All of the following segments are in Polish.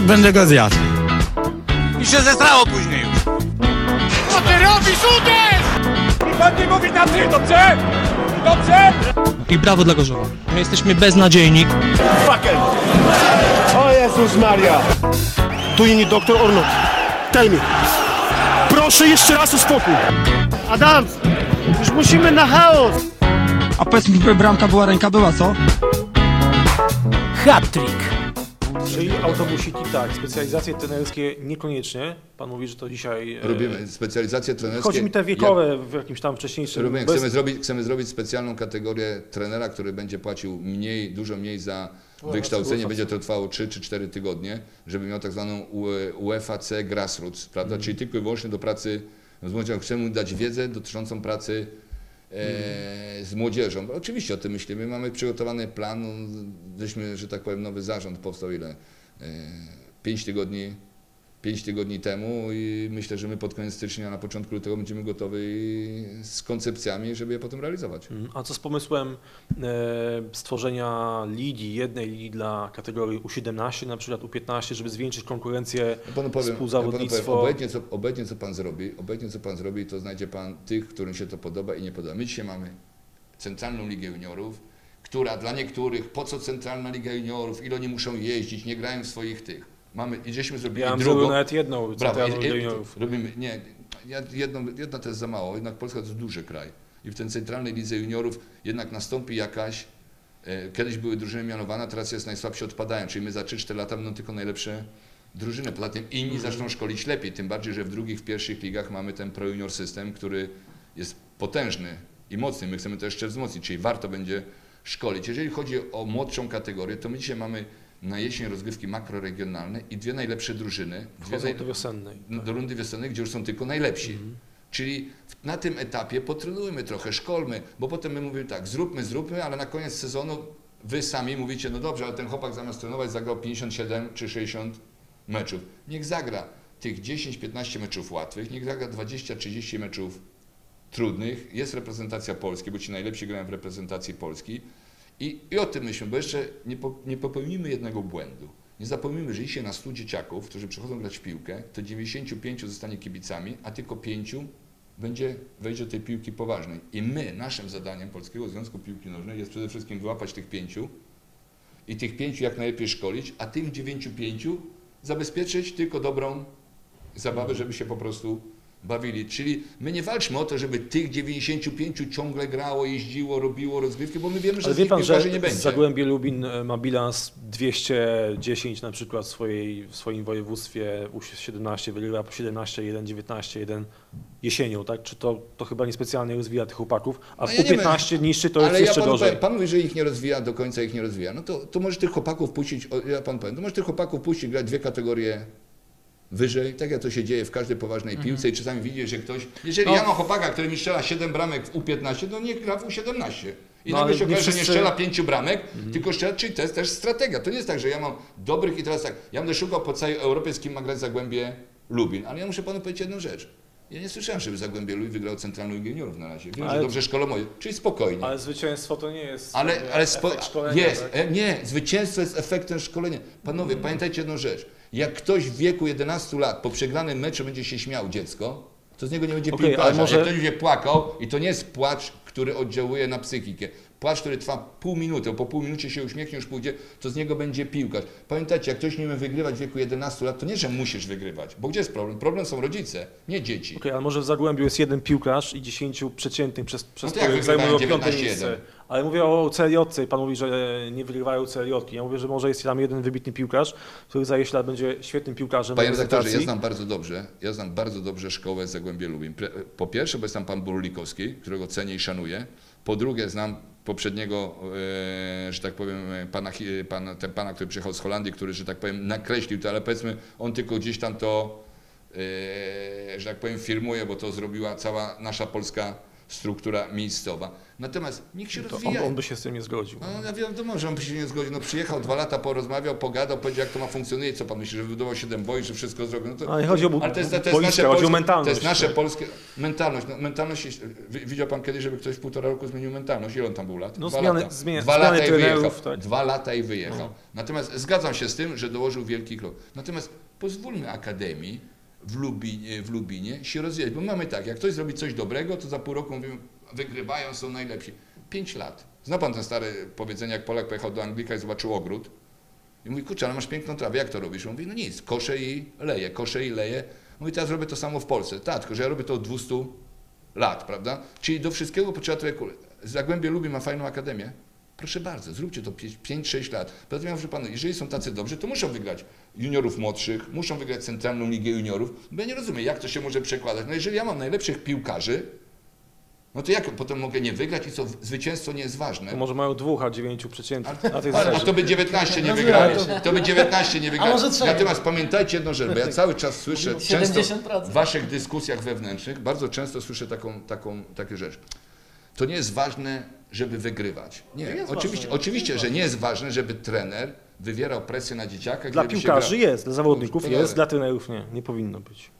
Będę go zjadł. I się zestrało później już. Co ty robisz, uderz! I pan nie mówi na ty, dobrze? Dobrze? I brawo dla Gorzowa. My jesteśmy beznadziejni. O Jezus Maria! Do you need doctor or not? Tell me. Proszę jeszcze raz o spokój. Adam, już musimy na chaos. A powiedz mi, bramka była, ręka była, co? Hat-trick. Czyli autobusiki tak, specjalizacje trenerskie niekoniecznie. Pan mówi, że to dzisiaj. e, Robimy specjalizacje trenerskie. Chodzi mi te wiekowe w jakimś tam wcześniejszym. Robimy, bez- chcemy, zrobić, chcemy zrobić specjalną kategorię trenera, który będzie płacił mniej, dużo mniej za wykształcenie, będzie to trwało 3 czy 4 tygodnie, żeby miał tak zwaną UE- UEFA C Grassroots, prawda? Czyli tylko i wyłącznie do pracy młodzieżą. Chcemy dać wiedzę dotyczącą pracy e, z młodzieżą. Oczywiście o tym myślimy, mamy przygotowany plan, no, żeśmy, że tak powiem, nowy zarząd powstał ile? E, 5 tygodni 5 tygodni temu i myślę, że my pod koniec stycznia, na początku lutego będziemy gotowi z koncepcjami, żeby je potem realizować. Mm, A co z pomysłem e, stworzenia ligi, jednej ligi dla kategorii U17, na przykład U15, żeby zwiększyć konkurencję, Ja panu powiem, ja panu współzawodnictwo? powiem obojętnie, co, obojętnie co pan zrobi, obojętnie co pan zrobi, to znajdzie pan tych, którym się to podoba i nie podoba. My dzisiaj mamy Centralną Ligę Juniorów, która dla niektórych, po co Centralna Liga Juniorów, ile oni muszą jeździć, nie grają w swoich tych. Mamy, żeśmy zrobili Ja drugą. nawet jedną Brawo, i- juniorów. Robimy, nie, jedno, jedna to jest za mało, jednak Polska to jest duży kraj. I w tej centralnej lidze juniorów jednak nastąpi jakaś, e, kiedyś były drużyny mianowane, teraz jest najsłabsi odpadają, czyli my za 3-4 lata będą tylko najlepsze drużyny. Poza tym inni zaczną szkolić lepiej, tym bardziej, że w drugich, w pierwszych ligach mamy ten pro junior system, który jest potężny i mocny. My chcemy to jeszcze wzmocnić, czyli warto będzie szkolić. Jeżeli chodzi o młodszą kategorię, to my dzisiaj mamy na jesień rozgrywki makroregionalne i dwie najlepsze drużyny. Dwie naj... do wiosennej. No, do rundy wiosennej, gdzie już są tylko najlepsi. Czyli w- na tym etapie potrenujmy trochę, szkolmy, bo potem my mówimy tak, zróbmy, zróbmy, ale na koniec sezonu wy sami mówicie, no dobrze, ale ten chłopak zamiast trenować zagrał 57 czy 60 meczów. Niech zagra tych 10-15 meczów łatwych, niech zagra 20-30 meczów trudnych. Jest reprezentacja Polski, bo ci najlepsi grają w reprezentacji Polski. I, i o tym myślmy, bo jeszcze nie, po, nie popełnimy jednego błędu. Nie zapomnijmy, że jeśli na 100 dzieciaków, którzy przychodzą grać w piłkę, to 95 zostanie kibicami, a tylko 5 będzie wejdzie do tej piłki poważnej. I my, naszym zadaniem Polskiego Związku Piłki Nożnej jest przede wszystkim wyłapać tych pięciu i tych pięciu jak najlepiej szkolić, a tym dziewięciu pięciu zabezpieczyć tylko dobrą zabawę, żeby się po prostu bawili. Czyli my nie walczmy o to, żeby tych 95 ciągle grało, jeździło, robiło rozgrywki, bo my wiemy, że Ale z wie pan, że nie będzie. Zagłębie Lubin e, ma bilans 210 na przykład w, swojej, w swoim województwie U17, wygrywa po 17-1, 19-1 jesienią, tak? Czy to, to chyba niespecjalnie rozwija tych chłopaków, a w No ja nie U15 niższy to jest ja jeszcze panu gorzej. powiem, pan mówi, że ich nie rozwija, do końca ich nie rozwija. No to, to może tych chłopaków puścić, ja pan powiem, to może tych chłopaków puścić grać dwie kategorie wyżej, tak jak to się dzieje w każdej poważnej Mhm. piłce i czasami widzisz, że ktoś, jeżeli No. ja mam chłopaka, który mi strzela 7 bramek w U15, to niech gra w U17. I No, nagle się nie okaże, że nie Mhm. strzela pięciu bramek, tylko strzela, czyli to jest też strategia. To nie jest tak, że ja mam dobrych i teraz tak, ja będę szukał po całej Europie, z kim ma grać Zagłębie Lubin, ale ja muszę panu powiedzieć jedną rzecz. Ja nie słyszałem, żeby Zagłębie Lubin wygrał Centralną Ligę Juniorów na razie. Wiem, Ale- że dobrze szkolą moje, czyli spokojnie. Ale zwycięstwo to nie jest Ale, ale spo, efekt szkolenia, jest, tak? e, nie, zwycięstwo jest efektem szkolenia. Panowie, pamiętajcie jedną rzecz. Jak ktoś w wieku 11 lat po przegranym meczu będzie się śmiał dziecko, to z niego nie będzie Okej, piłkarza. może- Jak ktoś będzie płakał i to nie jest płacz, który oddziałuje na psychikę. Płacz, który trwa pół minuty, po pół minucie się uśmiechnie, już pójdzie, to z niego będzie piłkarz. Pamiętajcie, jak ktoś nie umie wygrywać w wieku 11 lat, to nie, że musisz wygrywać. Bo gdzie jest problem? Problem są rodzice, nie dzieci. Okej, ale może w Zagłębiu jest jeden piłkarz i 10 przeciętnych, przez, przez No których zajmują piąte 19-1? miejsce. Ale mówię o CLJ i pan mówi, że nie wygrywają CLJ. Ja mówię, że może jest tam jeden wybitny piłkarz, który za 10 lat będzie świetnym piłkarzem Panie redaktorze, ja znam bardzo dobrze, ja znam bardzo dobrze szkołę Zagłębie Lubin. Po pierwsze, bo jest tam pan Burlikowski, którego cenię i szanuję. Po drugie, znam poprzedniego, e, że tak powiem, pana, ten pana, który przyjechał z Holandii, który, że tak powiem, nakreślił to, ale powiedzmy, on tylko gdzieś tam to, e, że tak powiem, firmuje, bo to zrobiła cała nasza polska struktura miejscowa. Natomiast niech się To rozwija. on, on by się z tym nie zgodził. No, ja wiadomo, że on by się nie zgodził. No, przyjechał dwa lata, porozmawiał, pogadał, powiedział, jak to ma funkcjonuje. Co pan myśli, że wybudował 7 boisk, że wszystko zrobił? No to, Ale chodzi o ale to jest, to jest boiska, nasze chodzi o polskie, mentalność, To jest nasze tak. polskie... Mentalność. No, mentalność jest, wi- widział pan kiedyś, żeby ktoś w półtora roku zmienił mentalność? Ile on tam był lat? No, Dwa zmiany- lata. zmienia- Dwa lata i wyjechał. tak. Dwa lata i wyjechał. Natomiast zgadzam się z tym, że dołożył wielki krok. Natomiast pozwólmy Akademii w Lubinie, w Lubinie się rozwijać, bo mamy tak, jak ktoś zrobi coś dobrego, to za pół roku mówimy, wygrywają, są najlepsi. Pięć lat. Zna pan ten stare powiedzenie, jak Polak pojechał do Anglika i zobaczył ogród i mówi, kurczę, ale masz piękną trawę, jak to robisz? On mówi, no nic, koszę i leję, koszę i leję. Mówi, teraz robię to samo w Polsce. Tak, tylko że ja robię to od 200 lat, prawda? Czyli do wszystkiego potrzeba trochę kule. Zagłębie Lubi ma fajną akademię. Proszę bardzo, zróbcie to 5-6 lat. Poza tym, muszę panu, jeżeli są tacy dobrzy, to muszą wygrać juniorów młodszych, muszą wygrać centralną ligę juniorów, bo ja nie rozumiem, jak to się może przekładać. No jeżeli ja mam najlepszych piłkarzy, no to jak potem mogę nie wygrać i co, zwycięstwo nie jest ważne. To może mają dwóch, a dziewięciu przeciętnych. A A, to by 19 nie No wygrali. nie, To by 19 nie wygrali. Natomiast pamiętajcie jedną rzecz, bo ja cały czas słyszę, często 70%. w waszych dyskusjach wewnętrznych, bardzo często słyszę taką, taką, takie rzecz. To nie jest ważne, żeby wygrywać. Nie, oczywiście, ważne. oczywiście że nie jest ważne, żeby trener wywierał presję na dzieciakach. Dla piłkarzy jest, dla zawodników Doskonale. jest, dla trenerów nie. Nie powinno być.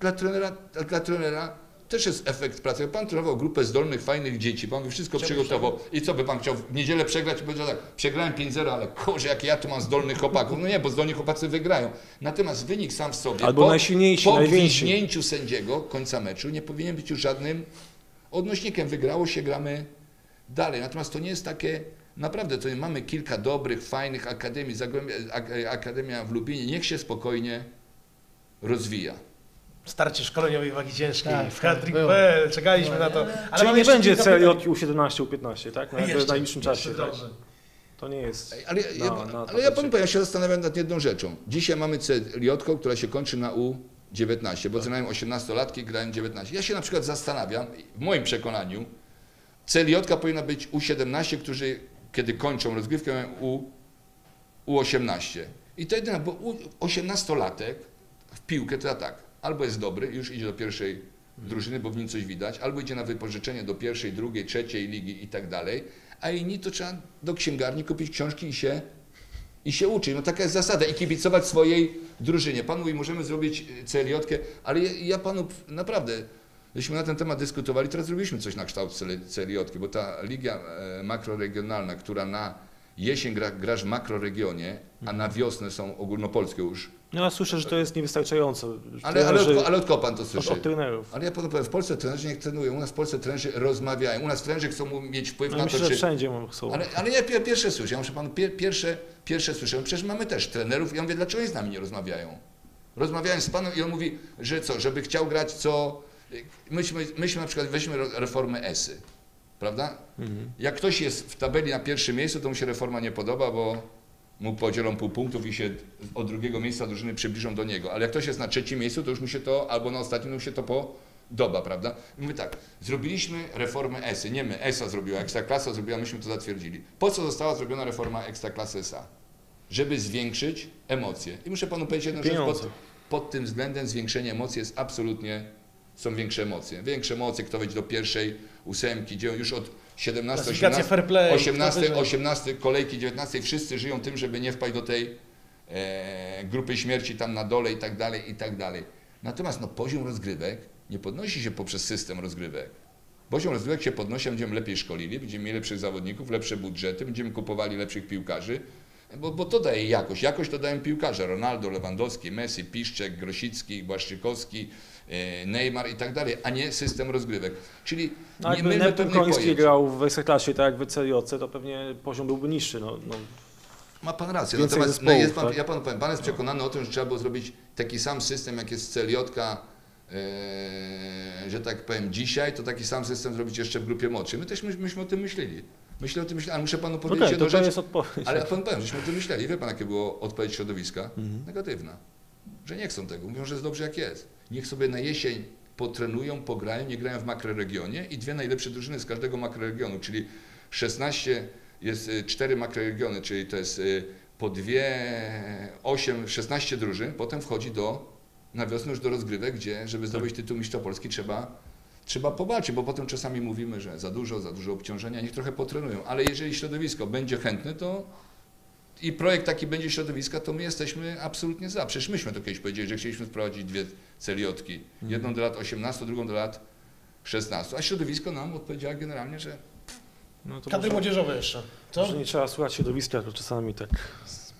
Dla trenera, dla trenera też jest efekt pracy. Pan trenował grupę zdolnych, fajnych dzieci, pan by wszystko przygotował. I co by pan chciał w niedzielę przegrać i powiedział tak, przegrałem 5-0, ale kurze, jak ja tu mam zdolnych chłopaków. No nie, bo zdolni chłopacy wygrają. Natomiast wynik sam w sobie, Albo najsilniejsi, po najwięksi. gwizdnięciu sędziego końca meczu nie powinien być już żadnym odnośnikiem. Wygrało się, gramy dalej. Natomiast to nie jest takie, naprawdę, to nie mamy kilka dobrych, fajnych akademii, Zagłębia, ak- Akademia w Lubinie, niech się spokojnie rozwija. Starcie szkoleniowej wagi ciężkiej Tak, w tak, Hattrick.pl, czekaliśmy na to. Ale Czyli nie będzie od U17, U15, tak? Na, Jeszcze, w najbliższym czasie. Tak? dobrze. To nie jest. Ale, na- ja, na ale ja powiem, ja się zastanawiam nad jedną rzeczą. Dzisiaj mamy CJ, która się kończy na U19, bo zaczynają 18-latki, grają 19. Ja się na przykład zastanawiam, w moim przekonaniu, CJ powinna być U17, którzy kiedy kończą rozgrywkę mają U, U18. I to jedyne, bo U- 18-latek w piłkę to ja tak, albo jest dobry, już idzie do pierwszej drużyny, bo w nim coś widać, albo idzie na wypożyczenie do pierwszej, drugiej, trzeciej ligi i tak dalej, a inni to trzeba do księgarni kupić książki i się, i się uczyć. No taka jest zasada i kibicować swojej drużynie. Pan mówi, możemy zrobić CLJ, ale ja, panu naprawdę, żeśmy na ten temat dyskutowali, teraz zrobiliśmy coś na kształt CLJ, bo ta liga e, makroregionalna, która na jesień gra, w makroregionie, a na wiosnę są ogólnopolskie już. No ja słyszę, że to jest niewystarczająco. że Ale, ale, od, ale od kogo pan to słyszy? od trenerów. Ale ja panu powiem, w Polsce trenerzy niech trenują, u nas w Polsce trenerzy rozmawiają, u nas trenerzy chcą mieć wpływ No, na myślę, to, że czy... wszędzie są. Ale, ale ja pier- pierwsze słyszę, ja muszę panu pier, pierwsze, pierwsze słyszę, przecież mamy też trenerów, ja mówię, dlaczego oni z nami nie rozmawiają? Rozmawiałem z panem i on mówi, że co, żeby chciał grać co... Myśmy, myśmy na przykład, weźmy reformę ESY, prawda? Jak ktoś jest w tabeli na pierwszym miejscu, to mu się reforma nie podoba, bo mu podzielą pół punktów i się od drugiego miejsca drużyny przybliżą do niego. Ale jak ktoś jest na trzecim miejscu, to już mu się to, albo na ostatnim, mu się to podoba, prawda? I mówię tak, zrobiliśmy reformę ESY, nie my, ESA zrobiła, Ekstraklasa zrobiła, myśmy to zatwierdzili. Po co została zrobiona reforma Ekstraklasy SA? Żeby zwiększyć emocje. I muszę panu powiedzieć jedną rzecz, pod, pod tym względem zwiększenie emocji jest absolutnie, są większe emocje. Większe emocje, kto wejdzie do pierwszej ósemki, gdzie już od 17, Klasyfikacja 18, fair play, kto 18, wyżej. 18 kolejki 19 wszyscy żyją tym, żeby nie wpaść do tej e, grupy śmierci tam na dole i tak dalej, i tak dalej. Natomiast no, poziom rozgrywek nie podnosi się poprzez system rozgrywek. Poziom rozgrywek się podnosi, będziemy lepiej szkolili, będziemy mieli lepszych zawodników, lepsze budżety, będziemy kupowali lepszych piłkarzy, bo, bo to daje jakość. Jakość to dają piłkarze. Ronaldo, Lewandowski, Messi, Piszczek, Grosicki, Błaszczykowski, e, Neymar i tak dalej, a nie system rozgrywek. Czyli No, nie mylmy pewnych Koński pojęć. grał w Ekstraklasie, tak jak w CJC, to pewnie poziom byłby niższy. No, no. Ma pan rację. Więcej Natomiast zespołów, no jest pan, tak? ja panu powiem, pan jest przekonany o tym, że trzeba było zrobić taki sam system, jak jest CLJ, e, że tak powiem dzisiaj, to taki sam system zrobić jeszcze w grupie młodszej. My też my, myśmy o tym myśleli. Myślę o tym myśleli, ale muszę panu powiedzieć jedną to, to rzecz. jest odpowiedź. Ale ja panu powiem, żeśmy o tym myśleli. Wie pan, jakie było odpowiedź środowiska? Mhm. Negatywna. Że nie chcą tego. Mówią, że jest dobrze jak jest. Niech sobie na jesień potrenują, pograją, nie grają w makroregionie i dwie najlepsze drużyny z każdego makroregionu, czyli 16, jest y, cztery makroregiony, czyli to jest y, po dwie, 8, 16 drużyn, potem wchodzi do, na wiosnę już do rozgrywek, gdzie, żeby zdobyć tytuł mistrza Polski trzeba trzeba pobaczyć, bo potem czasami mówimy, że za dużo, za dużo obciążenia, niech trochę potrenują, ale jeżeli środowisko będzie chętne, to i projekt taki będzie środowiska, to my jesteśmy absolutnie za. Przecież myśmy to kiedyś powiedzieli, że chcieliśmy wprowadzić dwie celiotki. Jedną do lat 18, drugą do lat 16. A środowisko nam odpowiedziało generalnie, że No to Kadry może, młodzieżowe jeszcze. Co? może nie trzeba słuchać środowiska, tylko czasami tak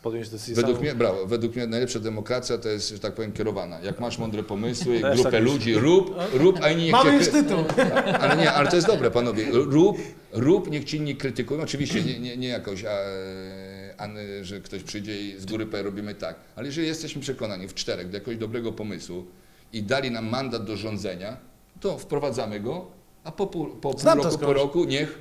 podjąć decyzję według samą. mnie, brawo, według mnie najlepsza demokracja to jest, że tak powiem, kierowana. Jak masz mądre pomysły, Też grupę tak ludzi, rób, rób, a inni niech Mamy cię już tytuł. Ale nie, ale to jest dobre, panowie. Rób, rób, niech ci inni krytykują. Oczywiście nie, nie, nie jakoś, a, a, że ktoś przyjdzie i z góry powie, robimy tak. Ale jeżeli jesteśmy przekonani w czterech do jakiegoś dobrego pomysłu i dali nam mandat do rządzenia, to wprowadzamy go, a po pół, po pół roku, po roku niech,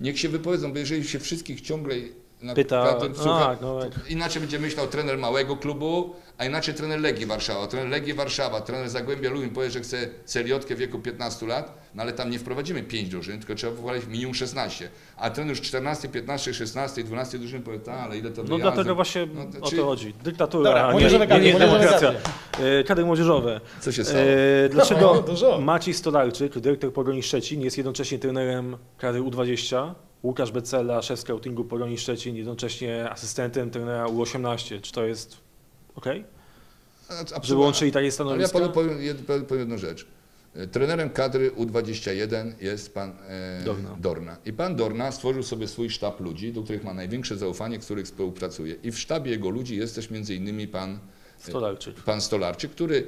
niech się wypowiedzą, bo jeżeli się wszystkich ciągle na Pyta, każdym- słucha, tak, no jak- Inaczej będzie myślał trener małego klubu, a inaczej trener Legii Warszawa. Trener Legii Warszawa, trener Zagłębia Lubin powie, że chce celiotkę w wieku 15 lat, no ale tam nie wprowadzimy 5 drużyn, tylko trzeba wprowadzić minimum 16. A trener już 14, 15, 16, 12 drużyn powie, tak, ale ile to No dlatego właśnie No to o to chodzi. Dyktatura, Dobra, a nie, młodzieżowe nie, nie młodzieżowe demokracja. kadry. E, Kadry młodzieżowe. Co się stało? E, Dlaczego No. Maciej Stolarczyk, dyrektor Pogoni Szczecin, jest jednocześnie trenerem kadry U20, Łukasz Becela, szef scoutingu Pogoni Szczecin, jednocześnie asystentem trenera U18. Czy to jest ok? A- Że absolutnie. łączyli takie Ale ja panu powiem, powiem jedną rzecz. E, Trenerem kadry U21 jest pan e, Dorna. Dorna. I pan Dorna stworzył sobie swój sztab ludzi, do których ma największe zaufanie, z których współpracuje. I w sztabie jego ludzi jest też między innymi pan, Stolarczyk. pan Stolarczyk, który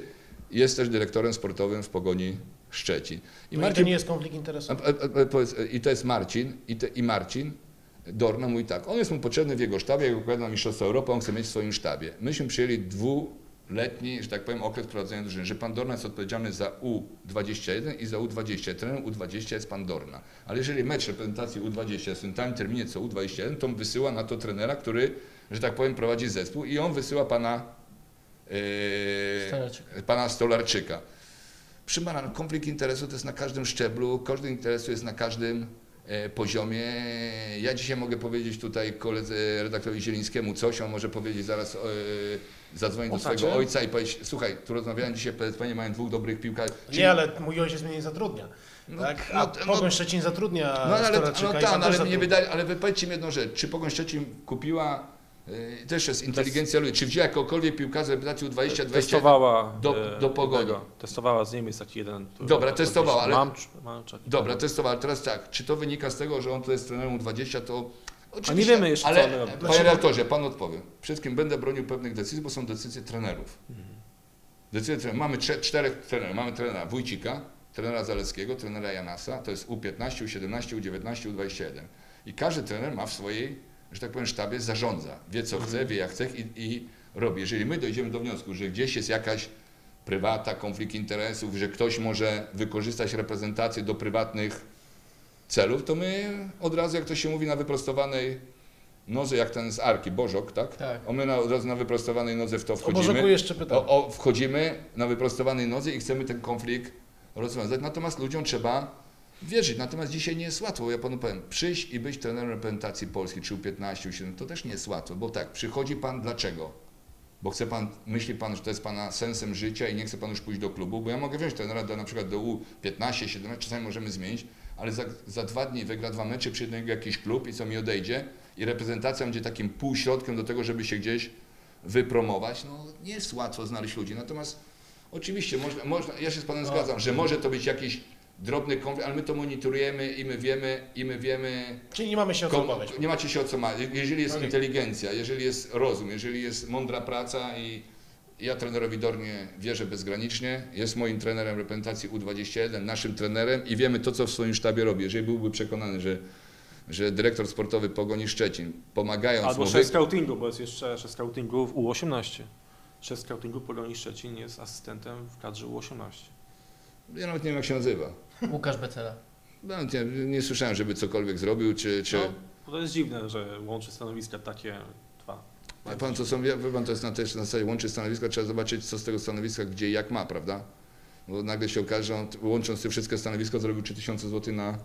jest też dyrektorem sportowym w Pogoni Szczecin. I No i to nie jest konflikt interesów. I to jest Marcin, i, te, i Marcin Dorna mówi tak, on jest mu potrzebny w jego sztabie, jak opowiada na Mistrzostwa Europy, on chce mieć w swoim sztabie. Myśmy przyjęli dwuletni, że tak powiem, okres prowadzenia drużyny, że pan Dorna jest odpowiedzialny za U21 i za U20. Trenerem U20 jest pan Dorna. Ale jeżeli mecz reprezentacji U20 jest w tym samym terminie co U21, to on wysyła na to trenera, który, że tak powiem, prowadzi zespół i on wysyła pana, Stolarczyka. pana Stolarczyka. No, konflikt interesu to jest na każdym szczeblu, konflikt interesu jest na każdym e, poziomie. Ja dzisiaj mogę powiedzieć tutaj koledze redaktorowi Zielińskiemu coś, on może powiedzieć zaraz, e, zadzwonić do swojego ojca i powiedzieć, słuchaj, tu rozmawiałem dzisiaj, PSP mają dwóch dobrych piłkarzy. Nie, ale mój ojciec mnie nie zatrudnia. No, tak? no, A no- Pogoń Szczecin zatrudnia No ale, no, pan no, ale zatrudnia. wydaje, ale powiedzcie mi jedną rzecz, czy Pogoń Szczecin kupiła, też jest inteligencja ludzi, czy wzięła jakiegokolwiek piłkarza z reprezentacji U20, 20, Testowała do- e, do Pogoni. tego. Testowała z Niemiec taki jeden. Dobra, testowała, ale- Mam, mam. Dobra, testowała. Teraz tak, czy to wynika z tego, że on to jest trenerem U20, to oczywiście... nie wiemy jeszcze, co ale, on robi. Panie redaktorze, pan odpowie. Wszystkim będę bronił pewnych decyzji, bo są decyzje trenerów. Decyzje trenerów. Mamy trze- czterech trenerów. Mamy trenera Wójcika, trenera Zaleskiego, trenera Janasa, to jest U15, U17, U19, U21. I każdy trener ma w swojej, że tak powiem, sztabie zarządza. Wie co chce, wie jak chce i, i robi. Jeżeli my dojdziemy do wniosku, że gdzieś jest jakaś prywata, konflikt interesów, że ktoś może wykorzystać reprezentację do prywatnych celów, to my od razu, jak to się mówi, na wyprostowanej nodze, jak ten z Arki, Bożok, tak? Tak. O, my na, od razu na wyprostowanej nodze w to O wchodzimy. Bożeku jeszcze pytam. O, o, wchodzimy na wyprostowanej nodze i chcemy ten konflikt rozwiązać. Natomiast ludziom trzeba wierzyć. Natomiast dzisiaj nie jest łatwo. Ja panu powiem, przyjść i być trenerem reprezentacji Polski, czy U15, U7, to też nie jest łatwo. Bo tak, przychodzi pan dlaczego? Bo chce pan, myśli pan, że to jest pana sensem życia i nie chce pan już pójść do klubu, bo ja mogę wziąć trenera do, na przykład do U15, 17, czasami możemy zmienić, ale za, za dwa dni wygra dwa mecze, przyjdzie do jakiś klub i co mi odejdzie i reprezentacja będzie takim półśrodkiem do tego, żeby się gdzieś wypromować. No nie jest łatwo znaleźć ludzi, natomiast oczywiście można, można ja się z panem zgadzam, że może to być jakiś drobny konflikt, ale my to monitorujemy i my wiemy, i my wiemy, Czyli nie mamy się o co obawiać. Nie macie się o co ma. Jeżeli jest Okej. inteligencja, jeżeli jest rozum, jeżeli jest mądra praca i ja trenerowi Dornie wierzę bezgranicznie, jest moim trenerem reprezentacji U21, naszym trenerem i wiemy to, co w swoim sztabie robi. Jeżeli byłby przekonany, że, że dyrektor sportowy Pogoni Szczecin, pomagając Albo mu... szef wy- scoutingu, bo jest jeszcze szef scoutingu w U18. Szef scoutingu Pogoni Szczecin jest asystentem w kadrze U18. Ja nawet nie wiem, jak się nazywa. Łukasz Becela. Nawet nie, nie słyszałem, żeby cokolwiek zrobił, czy... czy... No, to jest dziwne, że łączy stanowiska takie dwa. Wie pan, co są, wie pan, to jest na, też na zasadzie łączy stanowiska, trzeba zobaczyć, co z tego stanowiska, gdzie i jak ma, prawda? Bo nagle się okaże, że on łącząc te wszystkie stanowiska zrobił 3000 zł na,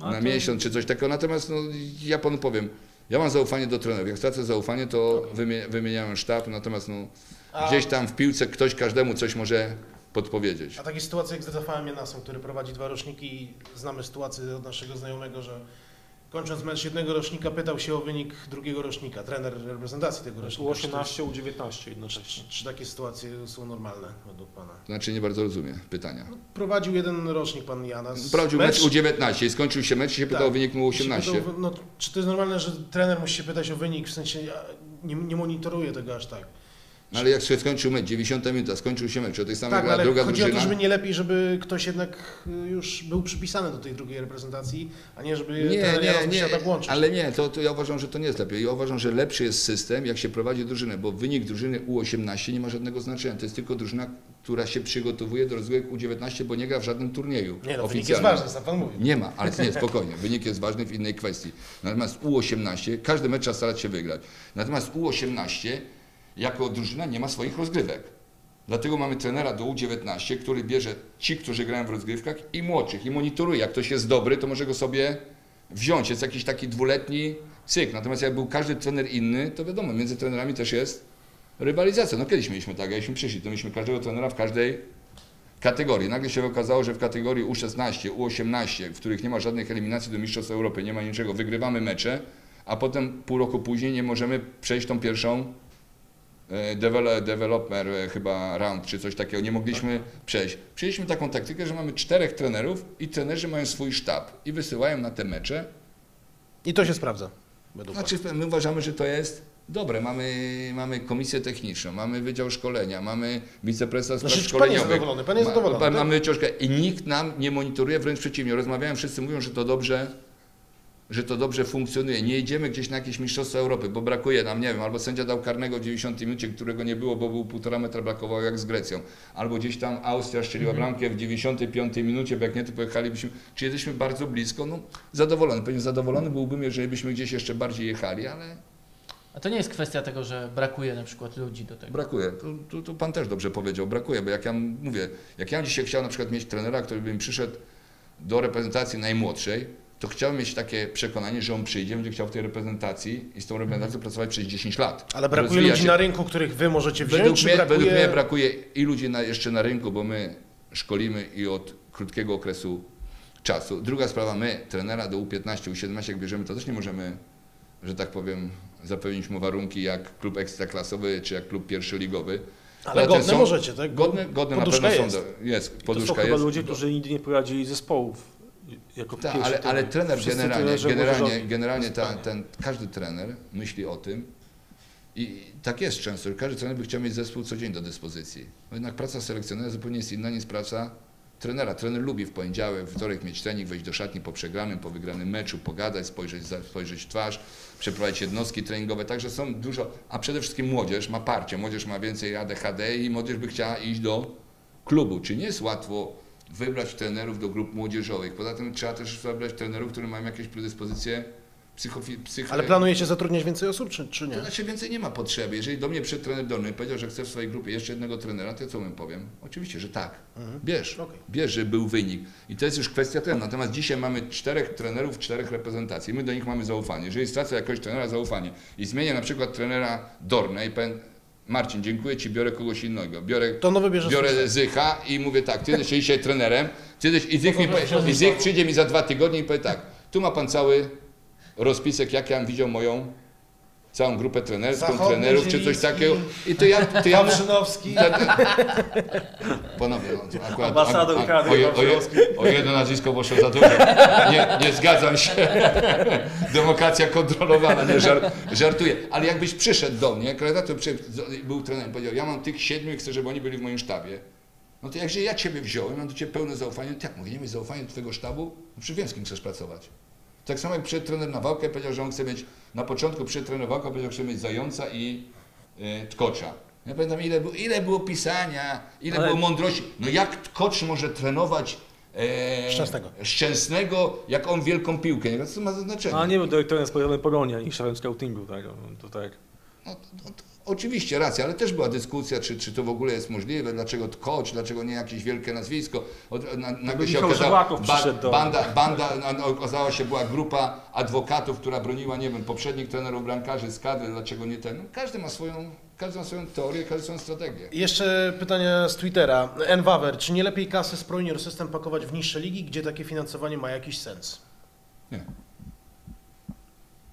A na to- miesiąc, czy coś takiego. Natomiast no, ja panu powiem, ja mam zaufanie do trenerów. Jak stracę zaufanie, to wymie, wymieniałem sztab, natomiast no, A- gdzieś tam w piłce ktoś każdemu coś może podpowiedzieć. A takie sytuacje jak z Rafałem Janasem, który prowadzi dwa roczniki i znamy sytuację od naszego znajomego, że kończąc mecz jednego rocznika pytał się o wynik drugiego rocznika, trener reprezentacji tego rocznika. U18, U19 jednocześnie. Czy, czy takie sytuacje są normalne według Pana? Znaczy nie bardzo rozumiem pytania. Prowadził jeden rocznik Pan Janas. Sprawdził mecz U19 i skończył się mecz i się pytał Tak. o wynik mu Się U18. pytał, no, czy to jest normalne, że trener musi się pytać o wynik, w sensie ja nie, nie monitoruje tego aż tak. No ale jak się skończył mecz, 90 minuta, skończył się mecz, o tej samej Tak, gra ale druga chodzi o drużyna. to, żeby nie lepiej, żeby ktoś jednak y, już był przypisany do tej drugiej reprezentacji, a nie żeby Nie, nie, nie, tak łączyć. ale nie, to, to ja uważam, że to nie jest lepiej. Ja uważam, że lepszy jest system, jak się prowadzi drużynę, bo wynik drużyny U18 nie ma żadnego znaczenia. To jest tylko drużyna, która się przygotowuje do rozgrywek U19, bo nie gra w żadnym turnieju Nie no, wynik jest ważny, sam Pan mówił. Nie ma, ale nie, spokojnie. Wynik jest ważny w innej kwestii. Natomiast U18, każdy mecz trzeba starać się wygrać. Natomiast U18 jako drużyna nie ma swoich rozgrywek. Dlatego mamy trenera do U19, który bierze ci, którzy grają w rozgrywkach i młodszych i monitoruje. Jak ktoś jest dobry, to może go sobie wziąć. Jest jakiś taki dwuletni cykl. Natomiast jak był każdy trener inny, to wiadomo, między trenerami też jest rywalizacja. No kiedyś mieliśmy tak, jakśmy przyszli, to mieliśmy każdego trenera w każdej kategorii. Nagle się okazało, że w kategorii U16, U18, w których nie ma żadnych eliminacji do Mistrzostw Europy, nie ma niczego, wygrywamy mecze, a potem pół roku później nie możemy przejść tą pierwszą developer e, chyba round czy coś takiego. Nie mogliśmy przejść. Przyjęliśmy taką taktykę, że mamy czterech trenerów i trenerzy mają swój sztab i wysyłają na te mecze. I to się sprawdza. Według Znaczy my uważamy, że to jest dobre. Mamy, mamy komisję techniczną, mamy wydział szkolenia, mamy wiceprezesa spraw Znaczy, czy pan jest szkoleniowych. zadowolony? Pan jest zadowolony, Ma, tak? mamy książkę i nikt nam nie monitoruje, wręcz przeciwnie. Rozmawiają, wszyscy mówią, że to dobrze, że to dobrze funkcjonuje. Nie jedziemy gdzieś na jakieś mistrzostwa Europy, bo brakuje nam, nie wiem, albo sędzia dał karnego w 90 minucie, którego nie było, bo był półtora metra brakowało jak z Grecją. Albo gdzieś tam Austria strzeliła Mhm. bramkę w 95 minucie, bo jak nie, to pojechalibyśmy. Czy jesteśmy bardzo blisko? No zadowolony. Pewnie zadowolony byłbym, jeżeli byśmy gdzieś jeszcze bardziej jechali, ale A to nie jest kwestia tego, że brakuje na przykład ludzi do tego. Brakuje. To, to, to pan też dobrze powiedział, brakuje, bo jak ja mówię, jak ja dzisiaj chciał na przykład mieć trenera, który by mi przyszedł do reprezentacji najmłodszej, to chciałbym mieć takie przekonanie, że on przyjdzie, będzie chciał w tej reprezentacji i z tą reprezentacją pracować przez 10 lat. Ale brakuje Rozwijać ludzi się. na rynku, których wy możecie wziąć, Według czy mnie, brakuje... według mnie brakuje i ludzi na, jeszcze na rynku, bo my szkolimy i od krótkiego okresu czasu. Druga sprawa, my trenera do U15, U17 jak bierzemy, to też nie możemy, że tak powiem, zapewnić mu warunki jak klub ekstraklasowy czy jak klub pierwszoligowy. Ale godne są- możecie, tak? Godne, godne na Poduszka pewno jest. są. Jest, To są poduszka chyba jest. ludzie, którzy nigdy nie prowadzili zespołów jako Tak, pierwszy ale, ale trener generalnie, trenerzy generalnie, generalnie ta, ten, każdy trener myśli o tym i tak jest często, że każdy trener by chciał mieć zespół co dzień do dyspozycji. No jednak praca selekcjonera zupełnie jest inna niż praca trenera. Trener lubi w poniedziałek, w wtorek mieć trening, wejść do szatni po przegranym, po wygranym meczu, pogadać, spojrzeć, spojrzeć w twarz, przeprowadzić jednostki treningowe, także są dużo, a przede wszystkim młodzież ma parcie, młodzież ma więcej ADHD i młodzież by chciała iść do klubu. Czy nie jest łatwo wybrać trenerów do grup młodzieżowych? Poza tym trzeba też wybrać trenerów, którzy mają jakieś predyspozycje psychofi- psycho... Ale planujecie zatrudniać więcej osób, czy, czy nie? To znaczy więcej nie ma potrzeby. Jeżeli do mnie przyszedł trener dolny i powiedział, że chce w swojej grupie jeszcze jednego trenera, to ja co mu powiem? Oczywiście, że tak. Bierz. Okej. Bierz, że był wynik. I to jest już kwestia ten. Natomiast dzisiaj mamy czterech trenerów, czterech reprezentacji. My do nich mamy zaufanie. Jeżeli stracę jakiegoś trenera zaufanie i zmienię na przykład trenera Dorna i powiem, Marcin, dziękuję Ci, biorę kogoś innego. Biorę, To nowy bierze biorę. Zycha i mówię tak, Ty jesteś dzisiaj trenerem, ty jesteś, i, Zych mi powie, i Zych przyjdzie mi za dwa tygodnie i powie tak, tu ma Pan cały rozpisek, jak ja bym widział moją całą grupę trenerską, Zachodni, trenerów czy coś takiego. I to ja, to ja mu, Wrzynowski. Panowie, no, akurat Ambasador a, a, o, je- o, je- o jedno nazwisko poszło za dużo. Nie, nie zgadzam się. Demokracja kontrolowana, nie żart, żartuję. Ale jakbyś przyszedł do mnie, kreator był trenerem, powiedział, ja mam tych siedmiu i chcę, żeby oni byli w moim sztabie. No to jakże ja Ciebie wziąłem, mam do Ciebie pełne zaufanie, to jak mogę nie mieć zaufania do Twojego sztabu? No przy wiem, z kim chcesz pracować. Tak samo jak przyszedł trener Nawałka i powiedział, że on chce mieć, na początku przyszedł trener Nawałka powiedział, że chce mieć Zająca i y, Tkocza. Ja pamiętam, ile, było- ile było pisania, ile Ale- było mądrości. No jak Tkocz może trenować e, Szczęsnego. Szczęsnego, jak on wielką piłkę? Nie? Co to ma znaczenie? A nie był dyrektorem sportowym Polonia i szefem scoutingu, tak? To tak. No, to, no, to, oczywiście racja, ale też była dyskusja, czy, czy to w ogóle jest możliwe, dlaczego Tkocz, dlaczego nie jakieś wielkie nazwisko. Od, na, nagle się okazało, do- banda, banda, okazała się, była grupa adwokatów, która broniła, nie wiem, poprzednich trenerów bramkarzy z kadry, dlaczego nie ten. Każdy ma swoją, każdy ma swoją teorię, każdy ma swoją strategię. Jeszcze pytania z Twittera. Enwaver, czy nie lepiej kasę z Pro Junior System pakować w niższe ligi, gdzie takie finansowanie ma jakiś sens? Nie.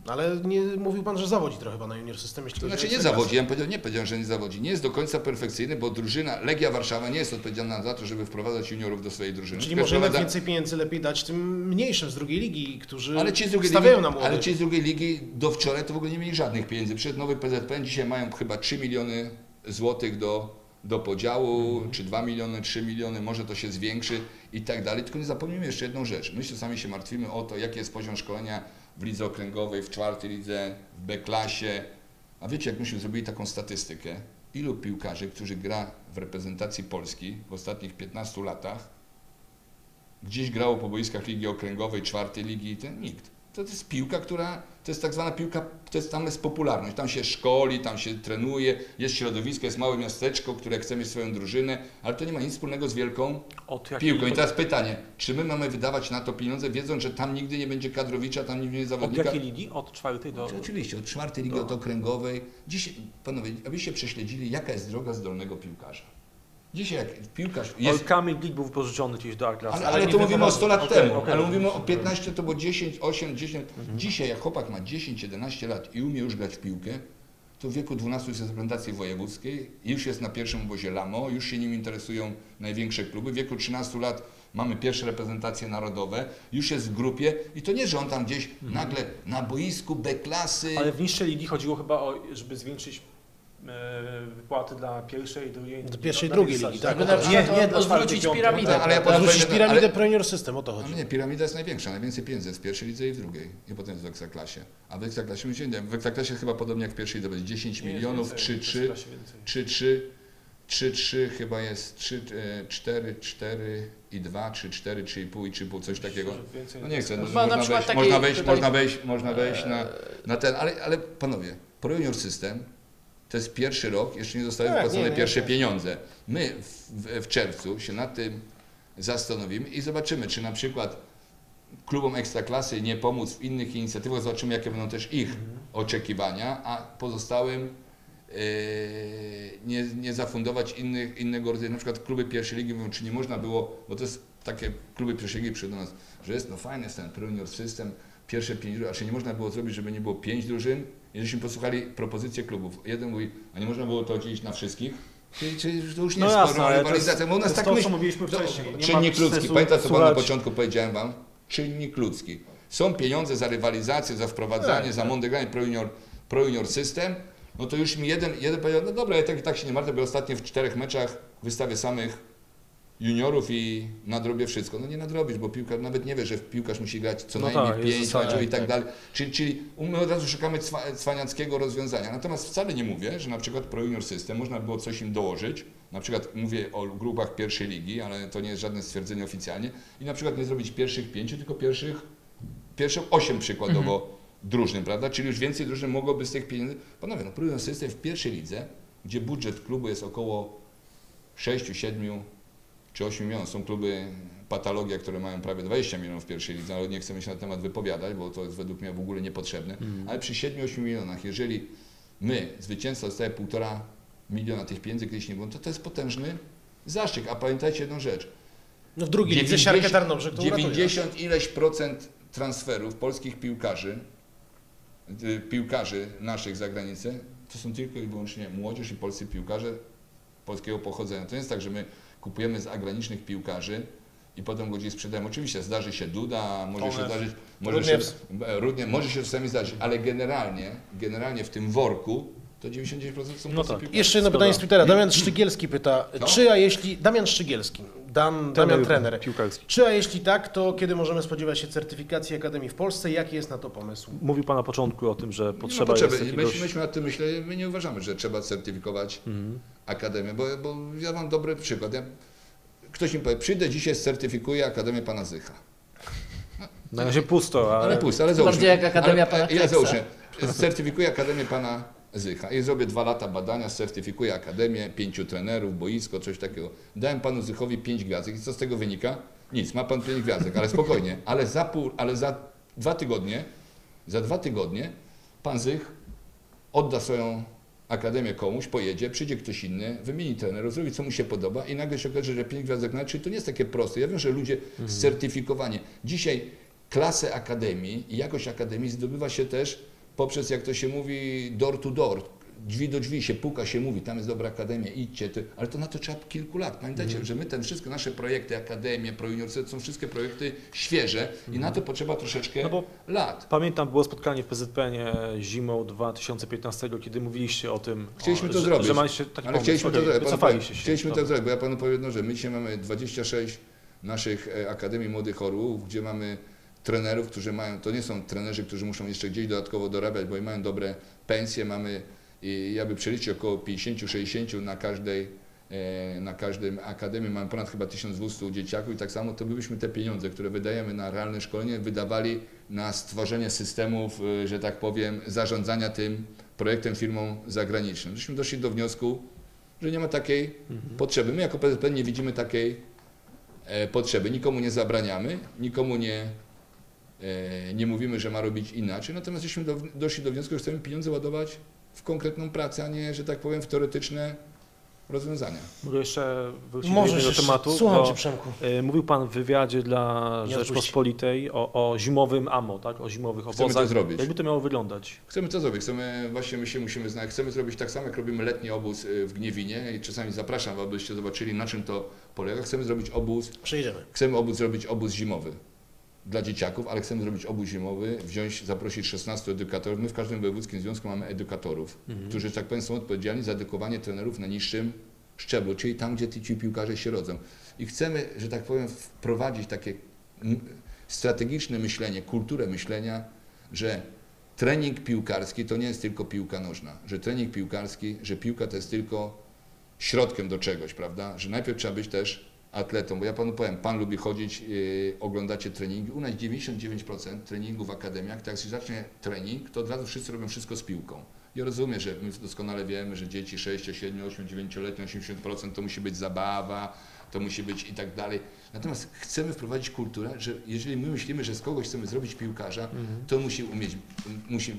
Ale nie mówił pan, że zawodzi trochę pan na Junior System, jeśli znaczy nie zawodzi, ja powiedział, nie powiedziałem, że nie zawodzi. Nie jest do końca perfekcyjny, bo drużyna, Legia Warszawa nie jest odpowiedzialna za to, żeby wprowadzać juniorów do swojej drużyny. Czyli Tylko może wprowadza- więcej pieniędzy lepiej dać tym mniejszym z drugiej ligi, którzy Ale ci, z drugiej stawiają ligi, na młodych. ale ci z drugiej ligi do wczoraj to w ogóle nie mieli żadnych pieniędzy. Przed nowy PZPN dzisiaj mają chyba 3 miliony złotych do, do podziału, Mhm. czy 2 miliony, 3 miliony, może to się zwiększy i tak dalej. Tylko nie zapomnijmy jeszcze jedną rzecz. My się sami się martwimy o to, jaki jest poziom szkolenia w lidze okręgowej, w czwartej lidze, w B-klasie. A wiecie, jak myśmy zrobili taką statystykę, ilu piłkarzy, którzy gra w reprezentacji Polski w ostatnich 15 latach, gdzieś grało po boiskach Ligi Okręgowej, czwartej ligi, to nikt. To jest piłka, która, to jest tak zwana piłka, to jest, tam jest popularność, tam się szkoli, tam się trenuje, jest środowisko, jest małe miasteczko, które chce mieć swoją drużynę, ale to nie ma nic wspólnego z wielką Od piłką. I teraz pytanie, czy my mamy wydawać na to pieniądze, wiedząc, że tam nigdy nie będzie kadrowicza, tam nigdy nie od zawodnika? jakiej ligi? Od czwartej do... Oczywiście, od czwartej ligi, od okręgowej. Dzisiaj, panowie, abyście prześledzili, jaka jest droga zdolnego piłkarza. Dzisiaj jak piłkarz Jest... Kamil Glik był wypożyczony gdzieś do A-klasy. ale, ale to mówimy o 100 lat Okej, temu, okej. ale mówimy o 15, to było 10, 8, 10. Dzisiaj jak chłopak ma 10, 11 lat i umie już grać w piłkę, to w wieku 12 jest w reprezentacji wojewódzkiej, już jest na pierwszym obozie Lamo, już się nim interesują największe kluby. W wieku 13 lat mamy pierwsze reprezentacje narodowe, już jest w grupie i to nie, że on tam gdzieś nagle na boisku B-klasy. Ale w niższej ligi chodziło chyba o, żeby zwiększyć wypłaty dla pierwszej i drugiej Do pierwszej, drugiej ligi, tak. Żeby na Nie, nie dla odwrócić czwartej, piramidę. piątej. Ale ja prawda? Odwrócić ale- piramidę Pro Junior System, o to chodzi. No nie, piramida jest największa, najwięcej pieniędzy jest w pierwszej lidze i w drugiej, i potem jest w Ekstraklasie. A w Ekstraklasie, my się nie w Ekstraklasie chyba podobnie jak w pierwszej lidze, będzie 10 Nie, milionów, więcej, 3-3, w klasie więcej. 3-3, 3-3 chyba jest 3, e, 4, 4 i 2, 3, 4, 3,5 i 3,5, coś takiego. Więcej No nie chcę, no, Ma na można, przykład wejść, taki można wejść, tutaj- można wejść, można wejść na, na ten, ale, ale panowie, Pro Junior System to jest pierwszy rok, jeszcze nie zostały Tak, wypłacone nie, nie, pierwsze tak. pieniądze. My w, w, w czerwcu się nad tym zastanowimy i zobaczymy, czy na przykład klubom ekstraklasy nie pomóc w innych inicjatywach, zobaczymy jakie będą też ich oczekiwania, a pozostałym yy, nie, nie zafundować innych, innego rodzaju, na przykład kluby pierwszej ligi mówią, czy nie można było, bo to jest takie kluby pierwszej ligi przyjdą do nas, że jest no fajny jest ten Junior System, pierwsze pięć drużyn, a czy nie można było zrobić, żeby nie było pięć drużyn? I żeśmy posłuchali propozycje klubów. Jeden mówi, a nie można było to dzielić na wszystkich? Czyli, czyli to już nie No jest jasne, sporo ale to jest- rywalizacja, bo u to nas tak to, co myśl- mówiliśmy to- wcześniej. Nie ma Czynnik ludzki. Pamiętacie, co pan na początku powiedziałem wam? Czynnik ludzki. Są pieniądze za rywalizację, za wprowadzanie, Tak, za mądre granie pro junior, pro junior system. No to już mi jeden, jeden powiedział, no dobra, ja tak, tak się nie martwię, bo ostatnio w czterech meczach wystawię samych juniorów i nadrobię wszystko. No nie nadrobisz, bo piłkarz nawet nie wie, że piłkarz musi grać co No najmniej tak, jest pięć zasada, meczów i tak, tak. dalej. Czyli, czyli my od razu szukamy cwa, cwaniackiego rozwiązania. Natomiast wcale nie mówię, że na przykład Pro Junior System można było coś im dołożyć. Na przykład mówię o grupach pierwszej ligi, ale to nie jest żadne stwierdzenie oficjalnie. I na przykład nie zrobić pierwszych pięciu, tylko pierwszych, pierwszych osiem przykładowo drużyn, prawda? Czyli już więcej drużyn mogłoby z tych pieniędzy. Panowie, no Pro Junior System w pierwszej lidze, gdzie budżet klubu jest około 6, 7 czy 8 milionów. Są kluby patologia, które mają prawie 20 milionów w pierwszej lidze, ale nie chcemy się na temat wypowiadać, bo to jest według mnie w ogóle niepotrzebne. Ale przy 7-8 milionach, jeżeli my, zwycięzca dostaje 1,5 miliona tych pieniędzy, kiedyś nie było, to to jest potężny zastrzyk. A pamiętajcie jedną rzecz. No w drugiej lidze Siarkę Tarnobrzeg to uratuje. 90 ileś procent transferów polskich piłkarzy, y, piłkarzy naszych za granicę, to są tylko i wyłącznie młodzież i polscy piłkarze polskiego pochodzenia. To nie jest tak, że my kupujemy zagranicznych piłkarzy i potem go gdzieś sprzedajemy. Oczywiście zdarzy się Duda, może się zdarzyć, może się, Rudniewski. e, Rudnie, może się czasami zdarzyć, ale generalnie, generalnie w tym worku to 99% są No tak. Jeszcze jedno pytanie z Twittera. Damian Szczygielski pyta, No. czy a jeśli... Damian Szczygielski, Dan, Damian trener. piłkarski. Czy a jeśli tak, to kiedy możemy spodziewać się certyfikacji Akademii w Polsce? Jaki jest na to pomysł? Mówił Pan na początku o tym, że Nie ma potrzeba jest jakiegoś... Myśmy, myśmy nad tym myśleli, my nie uważamy, że trzeba certyfikować Akademię, bo, bo ja mam dobry przykład. Ja, ktoś mi powie, przyjdę dzisiaj, certyfikuję Akademię Pana Zycha. Na razie pusto, ale... Ale puść, ale załóżmy. Bardziej jak Akademia ale, Pana Ja załóżmy, certyfikuję Akademię Pana Zycha i zrobię dwa lata badania, certyfikuję Akademię, pięciu trenerów, boisko, coś takiego. Dałem Panu Zychowi pięć gwiazdek i co z tego wynika? Nic, ma Pan pięć gwiazdek, ale spokojnie. Ale za, pół, ale za dwa tygodnie, za dwa tygodnie Pan Zych odda swoją akademię komuś, pojedzie, przyjdzie ktoś inny, wymieni trenerów, zrobi co mu się podoba i nagle się okaże, że pięć gwiazdek na to nie jest takie proste. Ja wiem, że ludzie certyfikowanie. Dzisiaj klasę akademii i jakość akademii zdobywa się też poprzez, jak to się mówi, door to door. Drzwi do drzwi się puka, się mówi, tam jest dobra akademia, idźcie. Ty. Ale to na to trzeba kilku lat. Pamiętajcie, że my ten wszystkie nasze projekty, akademie, prouniwersytet, są wszystkie projekty świeże i na to potrzeba troszeczkę No lat. Pamiętam, było spotkanie w PZPN zimą 2015, kiedy mówiliście o tym, Chcieliśmy o, to że, zrobić. że macie taki Ale pomysł. chcieliśmy to Okej, zrobić. Się. Chcieliśmy to zrobić, bo ja panu powiem jedną rzecz. My dzisiaj mamy 26 naszych e, Akademii Młodych Orłów, gdzie mamy trenerów, którzy mają, to nie są trenerzy, którzy muszą jeszcze gdzieś dodatkowo dorabiać, bo i mają dobre pensje, mamy i ja by przeliczył około 50-60 na każdej e, na każdym akademii mamy ponad chyba 1200 dzieciaków i tak samo to byśmy te pieniądze, które wydajemy na realne szkolenie, wydawali na stworzenie systemów, e, że tak powiem, zarządzania tym projektem firmą zagraniczną. Żeśmy doszli do wniosku, że nie ma takiej potrzeby. My jako PZP nie widzimy takiej e, potrzeby. Nikomu nie zabraniamy, nikomu nie, nie mówimy, że ma robić inaczej. Natomiast żeśmy do, doszli do wniosku, że chcemy pieniądze ładować w konkretną pracę, a nie, że tak powiem, w teoretyczne rozwiązania. Mogę jeszcze wrócić do jednego jeszcze. tematu. Słucham Cię, Przemku. e, Mówił Pan w wywiadzie dla Nie. Rzeczpospolitej o, o zimowym AMO, tak? o zimowych Chcemy obozach. to zrobić. Jakby to miało wyglądać? Chcemy to zrobić, chcemy, właśnie my się musimy znaleźć, chcemy zrobić tak samo, jak robimy letni obóz y, w Gniewinie i czasami zapraszam, abyście zobaczyli, na czym to polega. Chcemy zrobić obóz Przyjedziemy. Chcemy obóz zrobić obóz zimowy dla dzieciaków, ale chcemy zrobić obóz zimowy, wziąć, zaprosić 16 edukatorów. My w każdym wojewódzkim związku mamy edukatorów, którzy, że tak powiem, są odpowiedzialni za edukowanie trenerów na niższym szczeblu, czyli tam, gdzie ci piłkarze się rodzą. I chcemy, że tak powiem, wprowadzić takie strategiczne myślenie, kulturę myślenia, że trening piłkarski to nie jest tylko piłka nożna, że trening piłkarski, że piłka to jest tylko środkiem do czegoś, prawda? Że najpierw trzeba być też atletą, bo ja panu powiem, pan lubi chodzić, yy, oglądacie treningi. U nas 99% treningu w akademiach, tak jak się zacznie trening, to od razu wszyscy robią wszystko z piłką. Ja rozumiem, że my doskonale wiemy, że dzieci 6, 7, 8, 9-letnie, 80% to musi być zabawa, to musi być i tak dalej. Natomiast chcemy wprowadzić kulturę, że jeżeli my myślimy, że z kogoś chcemy zrobić piłkarza, to on musi umieć, musi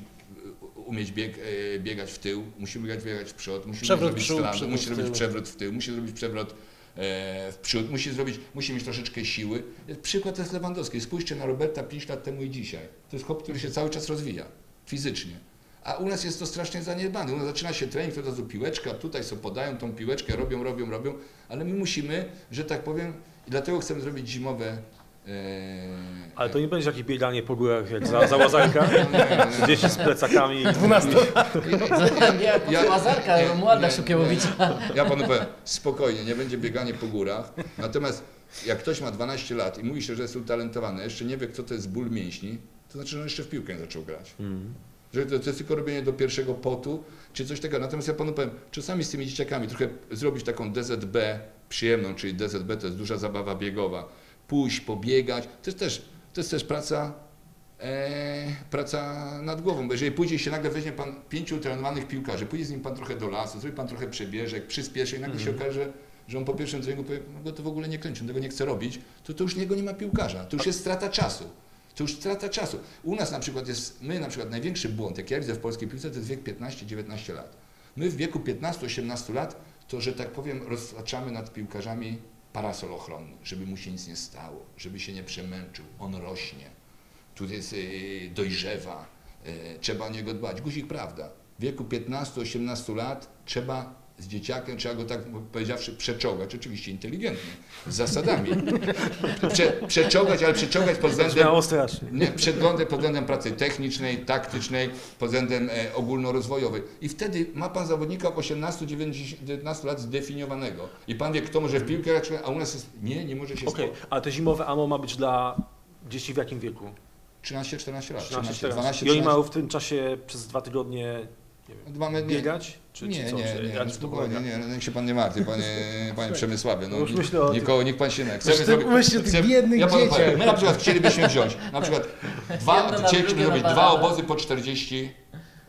umieć bieg, e, biegać w tył, musi umieć biegać w przód, musi Przewrót zrobić przód, musi tył. przewrót w tył, musi zrobić przewrót w musi zrobić, musi mieć troszeczkę siły. Przykład to jest Lewandowski. Spójrzcie na Roberta 5 lat temu i dzisiaj. To jest chłop, który się cały czas rozwija fizycznie. A u nas jest to strasznie zaniedbane. U nas zaczyna się trening, to razu piłeczka, tutaj sobie podają tą piłeczkę, robią, robią, robią, ale my musimy, że tak powiem, i dlatego chcemy zrobić zimowe. E, Ale to nie będzie jakieś bieganie po górach jak za, za łazarka, dzieci z plecakami. 12. Ja, Ja- Łazarka, nie, młoda nie, Szukiewowicza. Ja panu powiem, spokojnie, nie będzie bieganie po górach. Natomiast jak ktoś ma 12 lat i mówi się, że jest utalentowany, jeszcze nie wie, kto to jest ból mięśni, to znaczy, że on jeszcze w piłkę nie zaczął grać. Że to, to jest tylko robienie do pierwszego potu, czy coś takiego. Natomiast ja panu powiem, czasami z tymi dzieciakami trochę zrobić taką DZB przyjemną, czyli DZB to jest duża zabawa biegowa. Pójść, pobiegać, to jest też, to jest też praca e, praca nad głową, bo jeżeli pójdzie się nagle weźmie pan pięciu trenowanych piłkarzy, pójdzie z nim pan trochę do lasu, zrobi pan trochę przebieżek, przyspieszy i nagle się okaże, że on po pierwszym treningu powie, no go to w ogóle nie kręci, on tego nie chce robić, to to już niego nie ma piłkarza, to już jest strata czasu. To już strata czasu. U nas na przykład jest, my na przykład największy błąd, jak ja widzę w polskiej piłce, to jest wiek 15-19 lat. My w wieku 15-18 lat, to że tak powiem, roztaczamy nad piłkarzami parasol ochronny, żeby mu się nic nie stało, żeby się nie przemęczył, on rośnie tu jest yy, dojrzewa, yy, trzeba o niego dbać. Guzik prawda. W wieku 15-18 lat trzeba z dzieciakiem, trzeba go tak powiedziawszy przeczołgać, oczywiście inteligentnie, z zasadami. Prze, przeczołgać, ale przeczołgać pod względem, nie, przed względem, pod względem pracy technicznej, taktycznej, pod względem e, ogólnorozwojowej. I wtedy ma pan zawodnika w 18-19 lat zdefiniowanego. I pan wie, kto może w piłkę a u nas jest, nie, nie może się spotkać. ale te zimowe AMO ma być dla dzieci w jakim wieku? 13-14 lat. 13, 13, 12, I oni 13. mają w tym czasie przez dwa tygodnie Mamy, nie, biegać? Czy, nie, czy co? nie, Czy nie, jak no spokojnie, nie, no niech się pan nie martwi, panie, panie Przemysławie. No, Już myślę o tym. nikogo, niech pan się nie. Ty myślisz o tych biednych ja panu dzieciach. powiem, My na przykład chcielibyśmy wziąć, na przykład dwa, chcielibyśmy zrobić dwa obozy po 40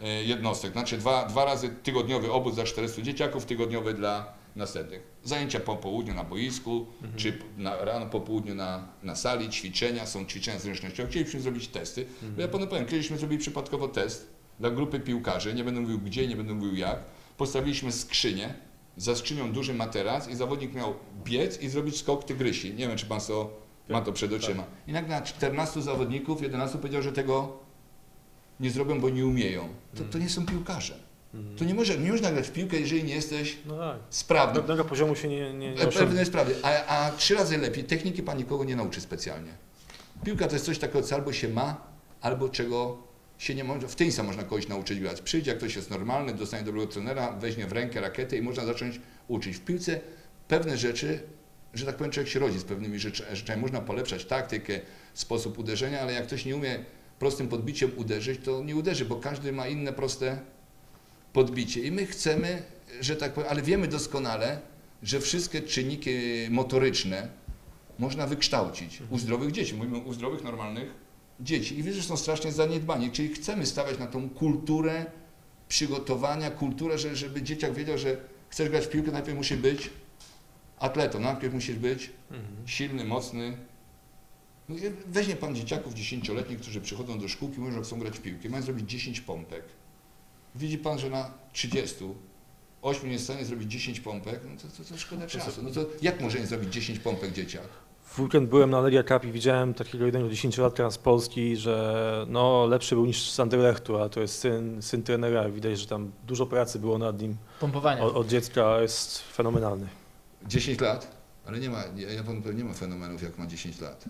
e, jednostek, znaczy dwa, dwa razy tygodniowy obóz za 400 dzieciaków, tygodniowy dla następnych. Zajęcia po południu na boisku, Mhm. czy na, rano po południu na, na sali, ćwiczenia, są ćwiczenia zręcznościowe. Chcielibyśmy zrobić testy, bo ja panu powiem, kiedyśmy zrobili przypadkowo test dla grupy piłkarzy, nie będę mówił gdzie, nie będę mówił jak, postawiliśmy skrzynię, za skrzynią duży materac i zawodnik miał biec i zrobić skok tygrysi. Nie wiem, czy pan to ma to przed oczyma. I nagle na 14 zawodników, 11 powiedział, że tego nie zrobią, bo nie umieją. To, to nie są piłkarze. To nie, może, nie można grać w piłkę, jeżeli nie jesteś No tak. sprawny. Pewnego poziomu się nie, nie, nie sprawy. A, a trzy razy lepiej. Techniki pan nikogo nie nauczy specjalnie. Piłka to jest coś takiego, co albo się ma, albo czego się nie może. W tenisa można kogoś nauczyć grać. Przyjdzie, jak ktoś jest normalny, dostanie dobrego trenera, weźmie w rękę rakietę i można zacząć uczyć. W piłce pewne rzeczy, że tak powiem, człowiek się rodzi z pewnymi rzecz- rzeczami. Można polepszać taktykę, sposób uderzenia, ale jak ktoś nie umie prostym podbiciem uderzyć, to nie uderzy, bo każdy ma inne proste podbicie. I my chcemy, że tak powiem, ale wiemy doskonale, że wszystkie czynniki motoryczne można wykształcić u zdrowych dzieci. Mówimy u zdrowych, normalnych dzieci. I wiesz, że są strasznie zaniedbani. Czyli chcemy stawiać na tą kulturę przygotowania, kulturę, że, żeby dzieciak wiedział, że chcesz grać w piłkę, najpierw musi być atletą, najpierw musisz być silny, mocny. No Weźmie pan dzieciaków dziesięcioletnich, którzy przychodzą do szkółki, mówią, że chcą grać w piłkę, mają zrobić 10 pompek. Widzi pan, że na 30 8 nie jest w stanie zrobić 10 pompek, no to, to, to szkoda czasu. No to jak może nie zrobić 10 pompek dzieciak? W weekend byłem na Legia Cup i widziałem takiego jednego dziesięciolatka z Polski, że no, lepszy był niż z Anderlechtu, a to jest syn, syn trenera. Widać, że tam dużo pracy było nad nim Pompowania. od, od dziecka. Jest fenomenalny. 10 lat? Ale nie ma, ja, powiem, nie ma fenomenów jak ma 10 lat.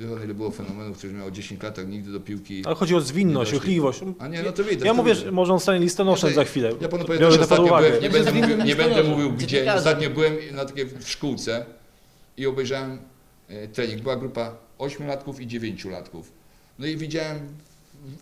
Wie pan ile było fenomenów, którzy miało 10 lat, a nigdy do piłki... Ale chodzi o zwinność, ruchliwość. A nie, no to widać. Ja to mówię, że może on stanie listonoszem Ja za chwilę. Ja panu powiem, że ostatnio byłem, nie będę, mówił, nie będę mówił gdzie, ostatnio byłem na takiej w szkółce i obejrzałem trening. Była grupa 8-latków i 9-latków. No i widziałem,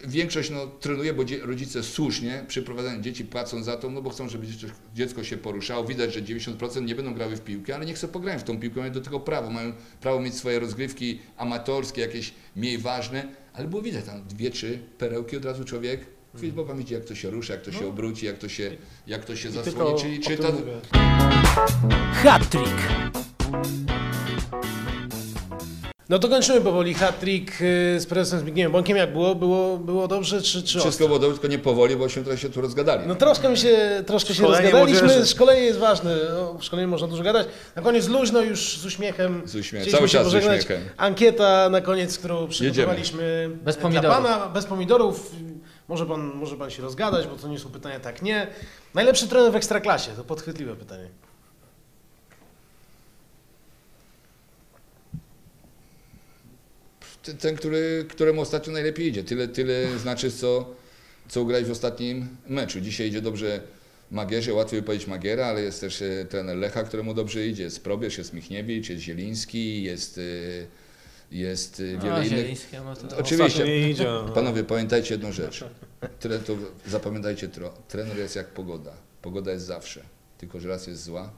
większość no, trenuje, bo rodzice słusznie przyprowadzają dzieci, płacą za to, no bo chcą, żeby dziecko, dziecko się poruszało. Widać, że 90% nie będą grały w piłkę, ale niech sobie pograją w tą piłkę, mają do tego prawo. Mają prawo mieć swoje rozgrywki amatorskie, jakieś mniej ważne, ale było widać tam dwie, trzy perełki, od razu człowiek Chwilę, bo pan widzi, jak to się rusza, jak to się obróci, jak to się, jak to się I zasłoni, czyli o czy tym to... Hat-trick. No to kończymy powoli hat-trick y, z prezesem Zbigniewem Bąkiem. Jak było? Było, było dobrze czy, czy Wszystko ostro? było dobrze, tylko nie powoli, bo się trochę się tu rozgadali. No troszkę mi się, troszkę się rozgadaliśmy. młodzieży. Szkolenie jest ważne. O szkoleniu można dużo gadać. Na koniec luźno już z uśmiechem. Z uśmiechem, cały się czas z uśmiechem. Ankieta na koniec, którą przygotowaliśmy Bez dla pomidorów. Pana, bez pomidorów. Może pan, może pan się rozgadać, bo to nie są pytania tak nie. Najlepszy trener w Ekstraklasie? To podchwytliwe pytanie. Ten, który, któremu ostatnio najlepiej idzie. Tyle, tyle znaczy, co, co ugrać w ostatnim meczu. Dzisiaj idzie dobrze Magierze, łatwiej powiedzieć Magiera, ale jest też e, trener Lecha, któremu dobrze idzie. Jest Probierz, jest Michniewicz, jest Zieliński, jest, e, jest e, wiele A, innych. No to... Oczywiście. Idzie. no. Panowie, pamiętajcie jedną rzecz. Tre, to zapamiętajcie. Trener jest jak pogoda. Pogoda jest zawsze. Tylko, że raz jest zła,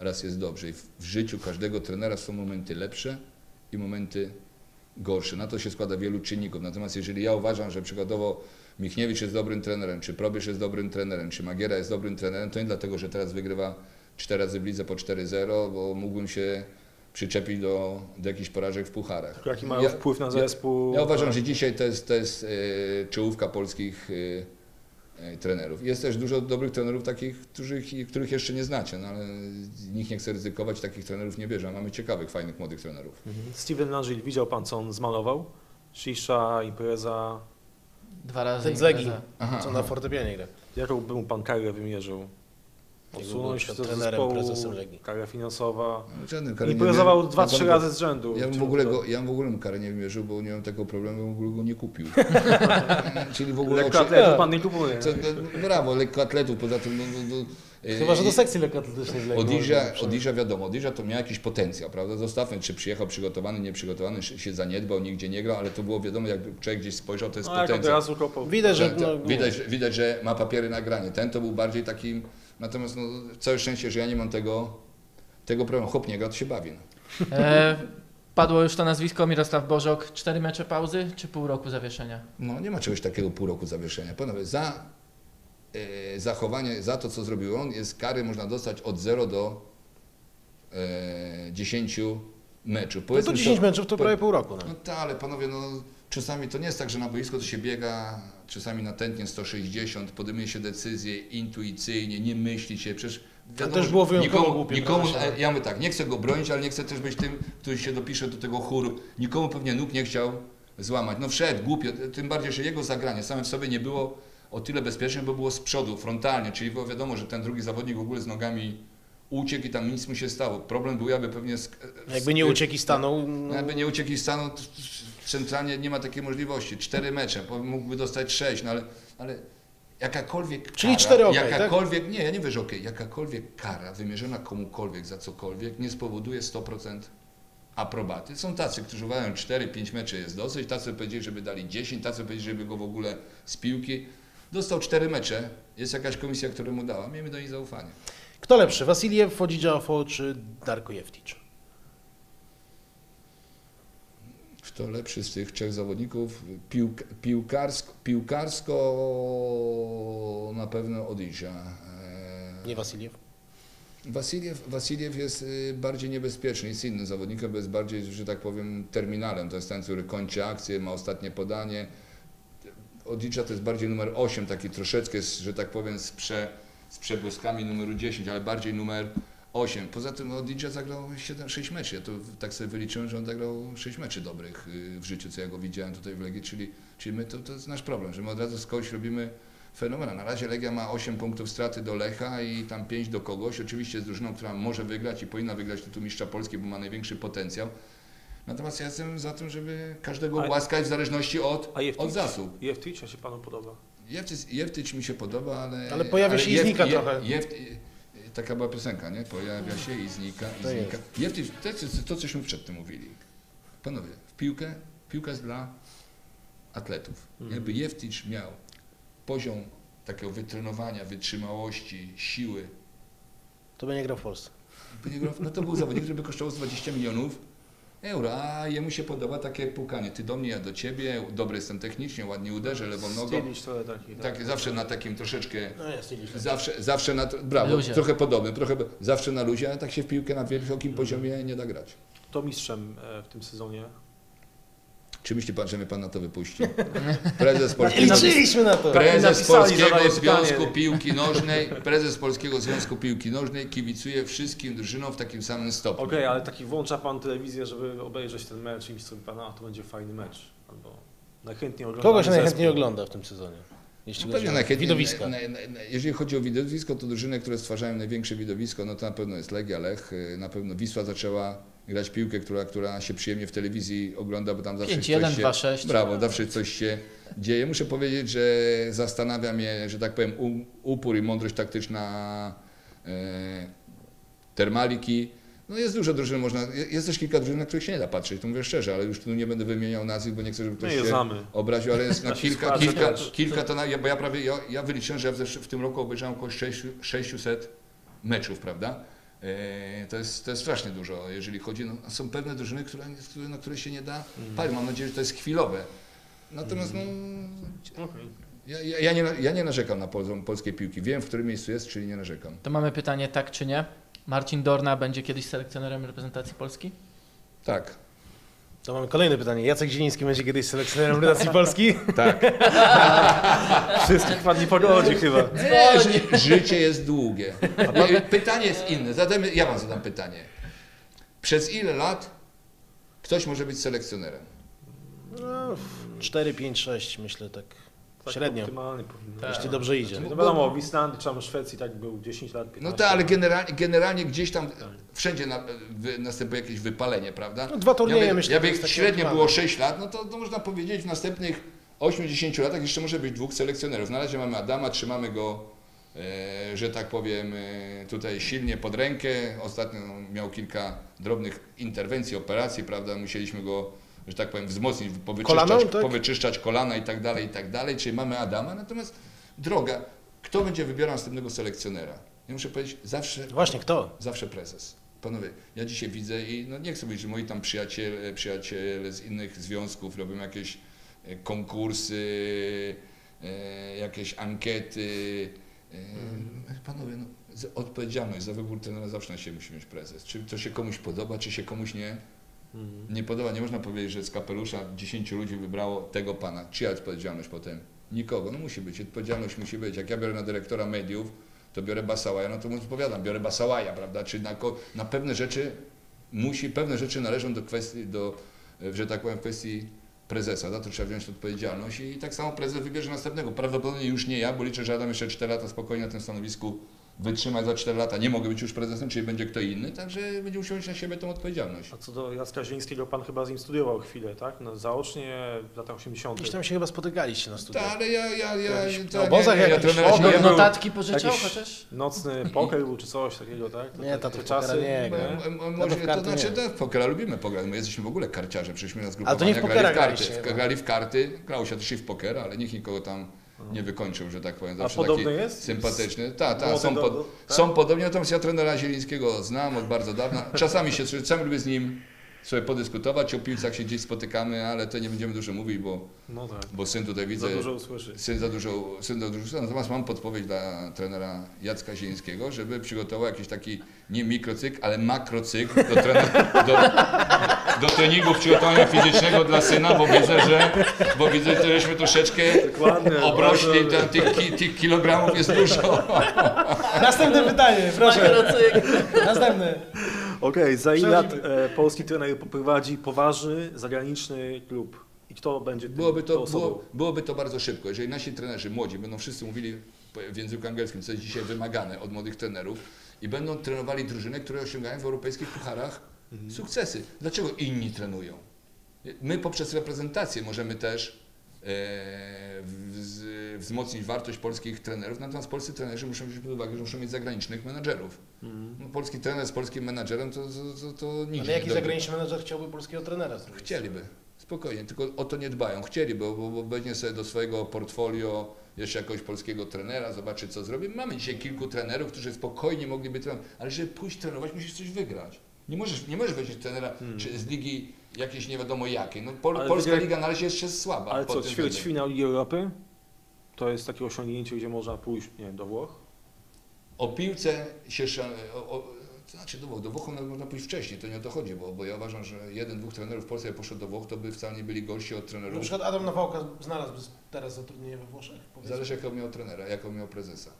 raz jest dobrze. I w, w życiu każdego trenera są momenty lepsze i momenty gorsze. Na to się składa wielu czynników. Natomiast jeżeli ja uważam, że przykładowo Michniewicz jest dobrym trenerem, czy Probierz jest dobrym trenerem, czy Magiera jest dobrym trenerem, to nie dlatego, że teraz wygrywa 4 razy w lidze po 4-0, bo mógłbym się przyczepić do, do jakichś porażek w pucharach. Jaki mają Ja- wpływ na ja- zespół. Ja uważam, że dzisiaj to jest, to jest e, czołówka polskich e, trenerów. Jest też dużo dobrych trenerów takich, których, których jeszcze nie znacie, no ale nikt nie chce ryzykować, takich trenerów nie bierze. a Mamy ciekawych, fajnych, młodych trenerów. Mhm. Steven Langille, widział pan, co on zmalował? Shisha, impreza. Dwa razy Ten impreza. Aha, co aha. na fortepianie gra. Jaką by mu pan karę wymierzył? Był Odsunąć się do trenerem, zespołu, prezesem Legii. kara finansowa. Żadnym karę nie Imprezował dwa, trzy razy z rzędu. Ja bym w ogóle go, ja bym w ogóle mu karę nie wymierzył, bo nie miałem takiego problemu, bym w ogóle go nie kupił. Czyli w ogóle... Lekko oczy- atletów pan nie kupuje. To, no, brawo, lekkoatletów, poza tym... No, no, no, e, Chyba, że do sekcji lekkoatletycznej w Legii można Odizia wiadomo, Odizia to miał jakiś potencjał, prawda? Zostawmy, czy przyjechał przygotowany, nieprzygotowany, czy się zaniedbał, nigdzie nie grał, ale to było wiadomo, jak człowiek gdzieś spojrzał, to jest No od potencjał. Widać, że no, widać, że- widać, że ma papiery na granie. Ten to był bardziej takim, natomiast no, całe szczęście, że ja nie mam tego, tego problemu. Chłop nie gra, to się bawi. No. E, padło już to nazwisko Mirosław Bożok. Cztery mecze pauzy czy pół roku zawieszenia? no nie ma czegoś takiego pół roku zawieszenia. Panowie, za e, zachowanie, za to, co zrobił on, jest kary można dostać od 0 do e, 10 meczów. no to so- 10 meczów to po- prawie pół roku. No. No tak, ale panowie, no czasami to nie jest tak, że na boisko to się biega, czasami na tętnie 160, podejmuje się decyzje intuicyjnie, nie myśli się, przecież wiadomo, też było wyjątkowo nikomu, głupie, nikomu, prawda? e, ja mówię tak, nie chcę go bronić, ale nie chcę też być tym, który się dopisze do tego chóru. Nikomu pewnie nóg nie chciał złamać. No wszedł, głupio, tym bardziej, że jego zagranie same w sobie nie było o tyle bezpieczne, bo było z przodu, frontalnie, czyli było wiadomo, że ten drugi zawodnik w ogóle z nogami uciekł i tam nic mu się stało. Problem był jakby pewnie z, Jakby nie uciekł i stanął, no, jakby nie uciekł i stanął, to centralnie nie ma takiej możliwości. Cztery mecze, mógłby dostać sześć, no ale, ale jakakolwiek Czyli kara, cztery okej, tak? jakakolwiek, nie, ja nie wiesz okej, jakakolwiek kara wymierzona komukolwiek za cokolwiek nie spowoduje 100% aprobaty. Są tacy, którzy uważają 4-5 meczy jest dosyć, tacy powiedzieli, żeby dali 10, tacy powiedzieli, żeby go w ogóle z piłki. Dostał cztery mecze, jest jakaś komisja, która mu dała, miejmy do niej zaufanie. Kto lepszy, Wasiliew, Fodzidżafo czy Darko Jefticz? Kto lepszy z tych trzech zawodników? Piłk, piłkarsko, piłkarsko na pewno Odisha. Eee, Nie Wasiliew? Wasiliew, Wasiliew jest y, bardziej niebezpieczny, jest innym zawodnikiem, bo jest bardziej, że tak powiem, terminalem. To jest ten, który kończy akcję, ma ostatnie podanie. Odicza to jest bardziej numer 8, taki troszeczkę, że tak powiem, z, prze, z przebłyskami numeru 10, ale bardziej numer 8. Poza tym Odicza zagrał 7-6 meczy. Ja to tak sobie wyliczyłem, że on zagrał 6 meczy dobrych y, w życiu, co ja go widziałem tutaj w Legii, czyli, czyli my to, to jest nasz problem, że my od razu z kogoś robimy fenomena. Na razie Legia ma 8 punktów straty do Lecha i tam 5 do kogoś. Oczywiście jest drużyną, która może wygrać i powinna wygrać tytuł mistrza Polski, bo ma największy potencjał. Natomiast ja jestem za tym, żeby każdego A- głaskać w zależności od, A Jeftic? od zasług. Jeftic, a się panu podoba? Jeftyć, Jeftyć mi się podoba, ale... Ale pojawia się i Jef- znika Je- trochę. Jeft- taka była piosenka, nie? Pojawia się i znika, i To znika. Jeftyć, to, to, cośmy przedtem mówili. Panowie, w piłkę, piłka jest dla atletów. Mhm. Jakby Jeftyć miał poziom takiego wytrenowania, wytrzymałości, siły, To by nie grał w Polsce. by nie grał- no to był zawodnik, który by kosztował z 20 milionów euro, a jemu się podoba takie pukanie. Ty do mnie, ja do ciebie, dobry jestem technicznie, ładnie uderzę lewą nogą. Stylisz taki. Tak, zawsze na takim troszeczkę No nie Zawsze, zawsze na, brawo, Luzie. trochę podobny, trochę zawsze na luzie, ale tak się w piłkę na wysokim poziomie nie da grać. Kto mistrzem e, w tym sezonie? Czy myśli pan, że mnie pan na to wypuści? Prezes Polskiego, Liczyliśmy na to. prezes Polskiego Związku. Piłki Nożnej, prezes Polskiego Związku Piłki Nożnej kibicuje wszystkim drużynom w takim samym stopniu. Okej, ale taki włącza pan telewizję, żeby obejrzeć ten mecz i myśli sobie pan, a to będzie fajny mecz. Albo najchętniej oglądamy Kogo się najchętniej ogląda w tym sezonie? Jeśli No chodzi widowiska. na, na, na, jeżeli chodzi o widowisko, to drużyny, które stwarzają największe widowisko, no to na pewno jest Legia, Lech, y, na pewno Wisła zaczęła grać piłkę, która, która się przyjemnie w telewizji ogląda, bo tam zawsze 5-1, coś się... 2-6. Brawo, zawsze coś się dzieje. Muszę powiedzieć, że zastanawia mnie, że tak powiem, upór i mądrość taktyczna e, Termaliki. No jest dużo drużyn, można, jest też kilka drużyn, na których się nie da patrzeć, to mówię szczerze, ale już tu nie będę wymieniał nazwisk, bo nie chcę, żeby ktoś je się znamy. obraził, ale jest na Nasi kilka, kilka, kilka to, na, bo ja prawie, ja, ja wyliczyłem, że ja w, w tym roku obejrzałem około 6, 600 meczów, prawda? E, to, jest, to jest strasznie dużo, jeżeli chodzi, no, są pewne drużyny, które, na które się nie da patrzeć, mam nadzieję, że to jest chwilowe. Natomiast no, Okej. ja, ja, ja, nie, ja nie narzekam na pol, polskiej piłki, wiem w którym miejscu jest, czyli nie narzekam. To mamy pytanie tak czy nie. Marcin Dorna będzie kiedyś selekcjonerem reprezentacji Polski? Tak, To mamy kolejne pytanie. Jacek Zieliński będzie kiedyś selekcjonerem redacji Polski? tak. Wszystkich pan nie pogodzi chyba. Nie, ży, życie jest długie. Nie, Pytanie jest inne. Zadajmy, ja wam zadam pytanie. Przez ile lat ktoś może być selekcjonerem? No, 4, 5, 6 myślę tak Tak średnio. Optymalnie powinno. Tak. Jeśli dobrze idzie. No wiadomo, w Islandii czy tam w Szwecji tak był 10 lat, 15 No tak, ale generalnie, generalnie gdzieś tam wszędzie na, wy, następuje jakieś wypalenie, prawda? No, dwa turnieje, ja by, myślę, Ja to by jest takie średnio było 6 lat, no to, to można powiedzieć w następnych 8-10 latach jeszcze może być dwóch selekcjonerów. Na razie mamy Adama, trzymamy go, e, że tak powiem, e, tutaj silnie pod rękę. Ostatnio miał kilka drobnych interwencji, operacji, prawda? Musieliśmy go, że tak powiem, wzmocnić, powyczyszczać, Kolaną, tak? powyczyszczać kolana i tak dalej, i tak dalej. Czyli mamy Adama, natomiast droga, kto będzie wybierał następnego selekcjonera? Ja muszę powiedzieć, zawsze Właśnie, kto? Zawsze prezes. Panowie, ja dzisiaj widzę i no nie chcę mówić, że moi tam przyjaciele, przyjaciele z innych związków robią jakieś e, konkursy, e, jakieś ankiety. E, Panowie, no, odpowiedzialność za wybór trenera zawsze na siebie musi mieć prezes. Czy to się komuś podoba, czy się komuś nie Nie podoba, nie można powiedzieć, że z kapelusza 10 ludzi wybrało tego pana. Czyja odpowiedzialność potem? Nikogo. No musi być, odpowiedzialność musi być. Jak ja biorę na dyrektora mediów, to biorę Basałaja, no to mu odpowiadam, biorę Basałaja, prawda? Czy na, na pewne rzeczy musi, pewne rzeczy należą do kwestii, do, że tak powiem, kwestii prezesa, za to trzeba wziąć odpowiedzialność i tak samo prezes wybierze następnego. Prawdopodobnie już nie ja, bo liczę, że Adam jeszcze 4 lata spokojnie na tym stanowisku wytrzyma za 4 lata. Nie mogę być już prezesem, czyli będzie kto inny, także będzie musiał wziąć na siebie tą odpowiedzialność. A co do Jacka Zielińskiego, pan chyba z nim studiował chwilę, tak? No, zaocznie w latach 80. Gdzieś tam się chyba spotykaliście na studiach. Tak, ale ja, ja, ja, Jakiś- to na obozach nie, nie, ja nie był. notatki pożyczał Jakiś- chociaż? Nocny poker był czy coś takiego, tak? To Nie, to te czasy. nie No Może, to znaczy, nie. tak, pokera lubimy pograć, my jesteśmy w ogóle karciarze, na nie w zgrupowania, pokera grali w karty, grali w karty, grało się też i w pokera, ale nikt nikogo tam nie wykończył, że tak powiem. A Zawsze podobny taki jest? sympatyczny. Tak, tak, są, do- pod, do- tak? są podobni, natomiast ja trenera Zielińskiego znam od bardzo dawna. Czasami się, sam lubię z nim sobie podyskutować, o piłcach się gdzieś spotykamy, ale to nie będziemy dużo mówić, bo, No tak. bo syn tutaj widzę... Za dużo usłyszy. Syn za dużo, syn za dużo, natomiast mam podpowiedź dla trenera Jacka Zielińskiego, żeby przygotował jakiś taki nie mikrocykl, ale makrocykl do, trenera, do, do treningu przygotowania fizycznego dla syna, bo widzę, że, bo widzę, że żeśmy troszeczkę Dokładnie. obrośli, tam, tych, tych kilogramów jest dużo. Następne pytanie, proszę. Następne. Okej, za ile lat e, polski trener poprowadzi poważny, zagraniczny klub? I kto będzie tym, Byłoby to, było, byłoby to bardzo szybko. Jeżeli nasi trenerzy młodzi będą wszyscy mówili w języku angielskim, co jest dzisiaj wymagane od młodych trenerów, i będą trenowali drużyny, które osiągają w europejskich pucharach sukcesy. Dlaczego inni trenują? My poprzez reprezentację możemy też wzmocnić wartość polskich trenerów, natomiast polscy trenerzy muszą wziąć pod uwagę, że muszą mieć zagranicznych menadżerów. No, polski trener z polskim menadżerem to, to, to, to Ale jaki zagraniczny menedżer chciałby polskiego trenera zrobić? Chcieliby, spokojnie, tylko o to nie dbają. Chcieliby, bo, bo, weźmie sobie do swojego portfolio jeszcze jakiegoś polskiego trenera, zobaczy co zrobi. Mamy dzisiaj kilku trenerów, którzy spokojnie mogliby trenować, ale żeby pójść trenować, musisz coś wygrać. Nie możesz, nie możesz weźmieć trenera czy z ligi jakiejś nie wiadomo jakiej. No, Pol, Ale Polska liga na razie jest jeszcze słaba. Ale co, tym ćwierć względem. finał Ligi Europy? To jest takie osiągnięcie, gdzie można pójść, nie wiem, do Włoch? O piłce się... sza- O, o, to znaczy do Włoch, do Włoch można pójść wcześniej, to nie o to chodzi, bo, bo ja uważam, że jeden, dwóch trenerów w Polsce jak poszedł do Włoch, to by wcale nie byli gorsi od Na trenerów przykład Adam Nawałka znalazłby teraz zatrudnienie we Włoszech. powiedzmy. Zależy jakiego miał trenera, jaką miał prezesa.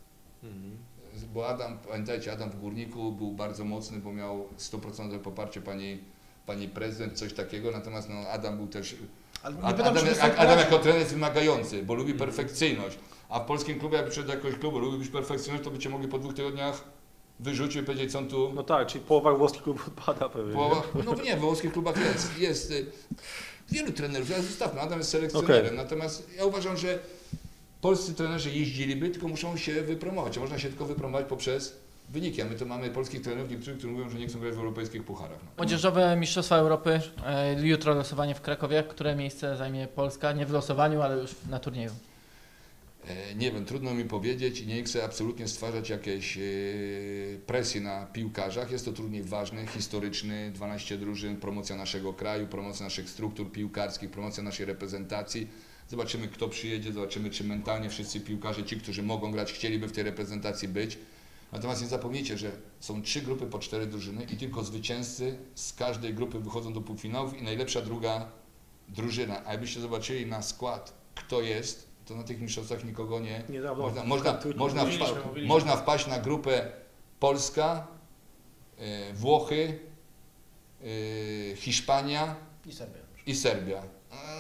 Bo Adam, pamiętajcie, Adam w Górniku był bardzo mocny, bo miał 100% poparcie pani, pani prezydent, coś takiego, natomiast no, Adam był też... Ale nie Ad- pytam, Adam, Adam, jako trener jest wymagający, bo lubi perfekcyjność. A w polskim klubie, jak przyszedł do jakiegoś klubu, lubi być perfekcyjność, to by cię mogli po dwóch tygodniach wyrzucić i powiedzieć, co on tu... No tak, czyli połowa włoskich klubów odpada pewnie. Połowa, no nie, w włoskich klubach jest, jest y, wielu trenerów, ja zostawmy, Adam jest selekcjonerem, Okej. natomiast ja uważam, że polscy trenerzy jeździliby, tylko muszą się wypromować, a można się tylko wypromować poprzez wyniki, a my to mamy polskich trenerów, niektórych, którzy mówią, że nie chcą grać w europejskich pucharach. No. Młodzieżowe Mistrzostwa Europy, e, jutro losowanie w Krakowie. Które miejsce zajmie Polska? Nie w losowaniu, ale już na turnieju. E, Nie wiem, trudno mi powiedzieć i nie chcę absolutnie stwarzać jakiejś e, presji na piłkarzach. Jest to turniej ważny, historyczny, 12 drużyn, promocja naszego kraju, promocja naszych struktur piłkarskich, promocja naszej reprezentacji. Zobaczymy, kto przyjedzie, zobaczymy, czy mentalnie wszyscy piłkarze, ci, którzy mogą grać, chcieliby w tej reprezentacji być. Natomiast nie zapomnijcie, że są trzy grupy po cztery drużyny i tylko zwycięzcy z każdej grupy wychodzą do półfinałów i najlepsza druga drużyna. A jakbyście zobaczyli na skład, kto jest, to na tych mistrzostwach nikogo nie, Niedawno można, można, można, wpa- można wpaść na grupę Polska, e, Włochy, e, Hiszpania I Serbia. i Serbia.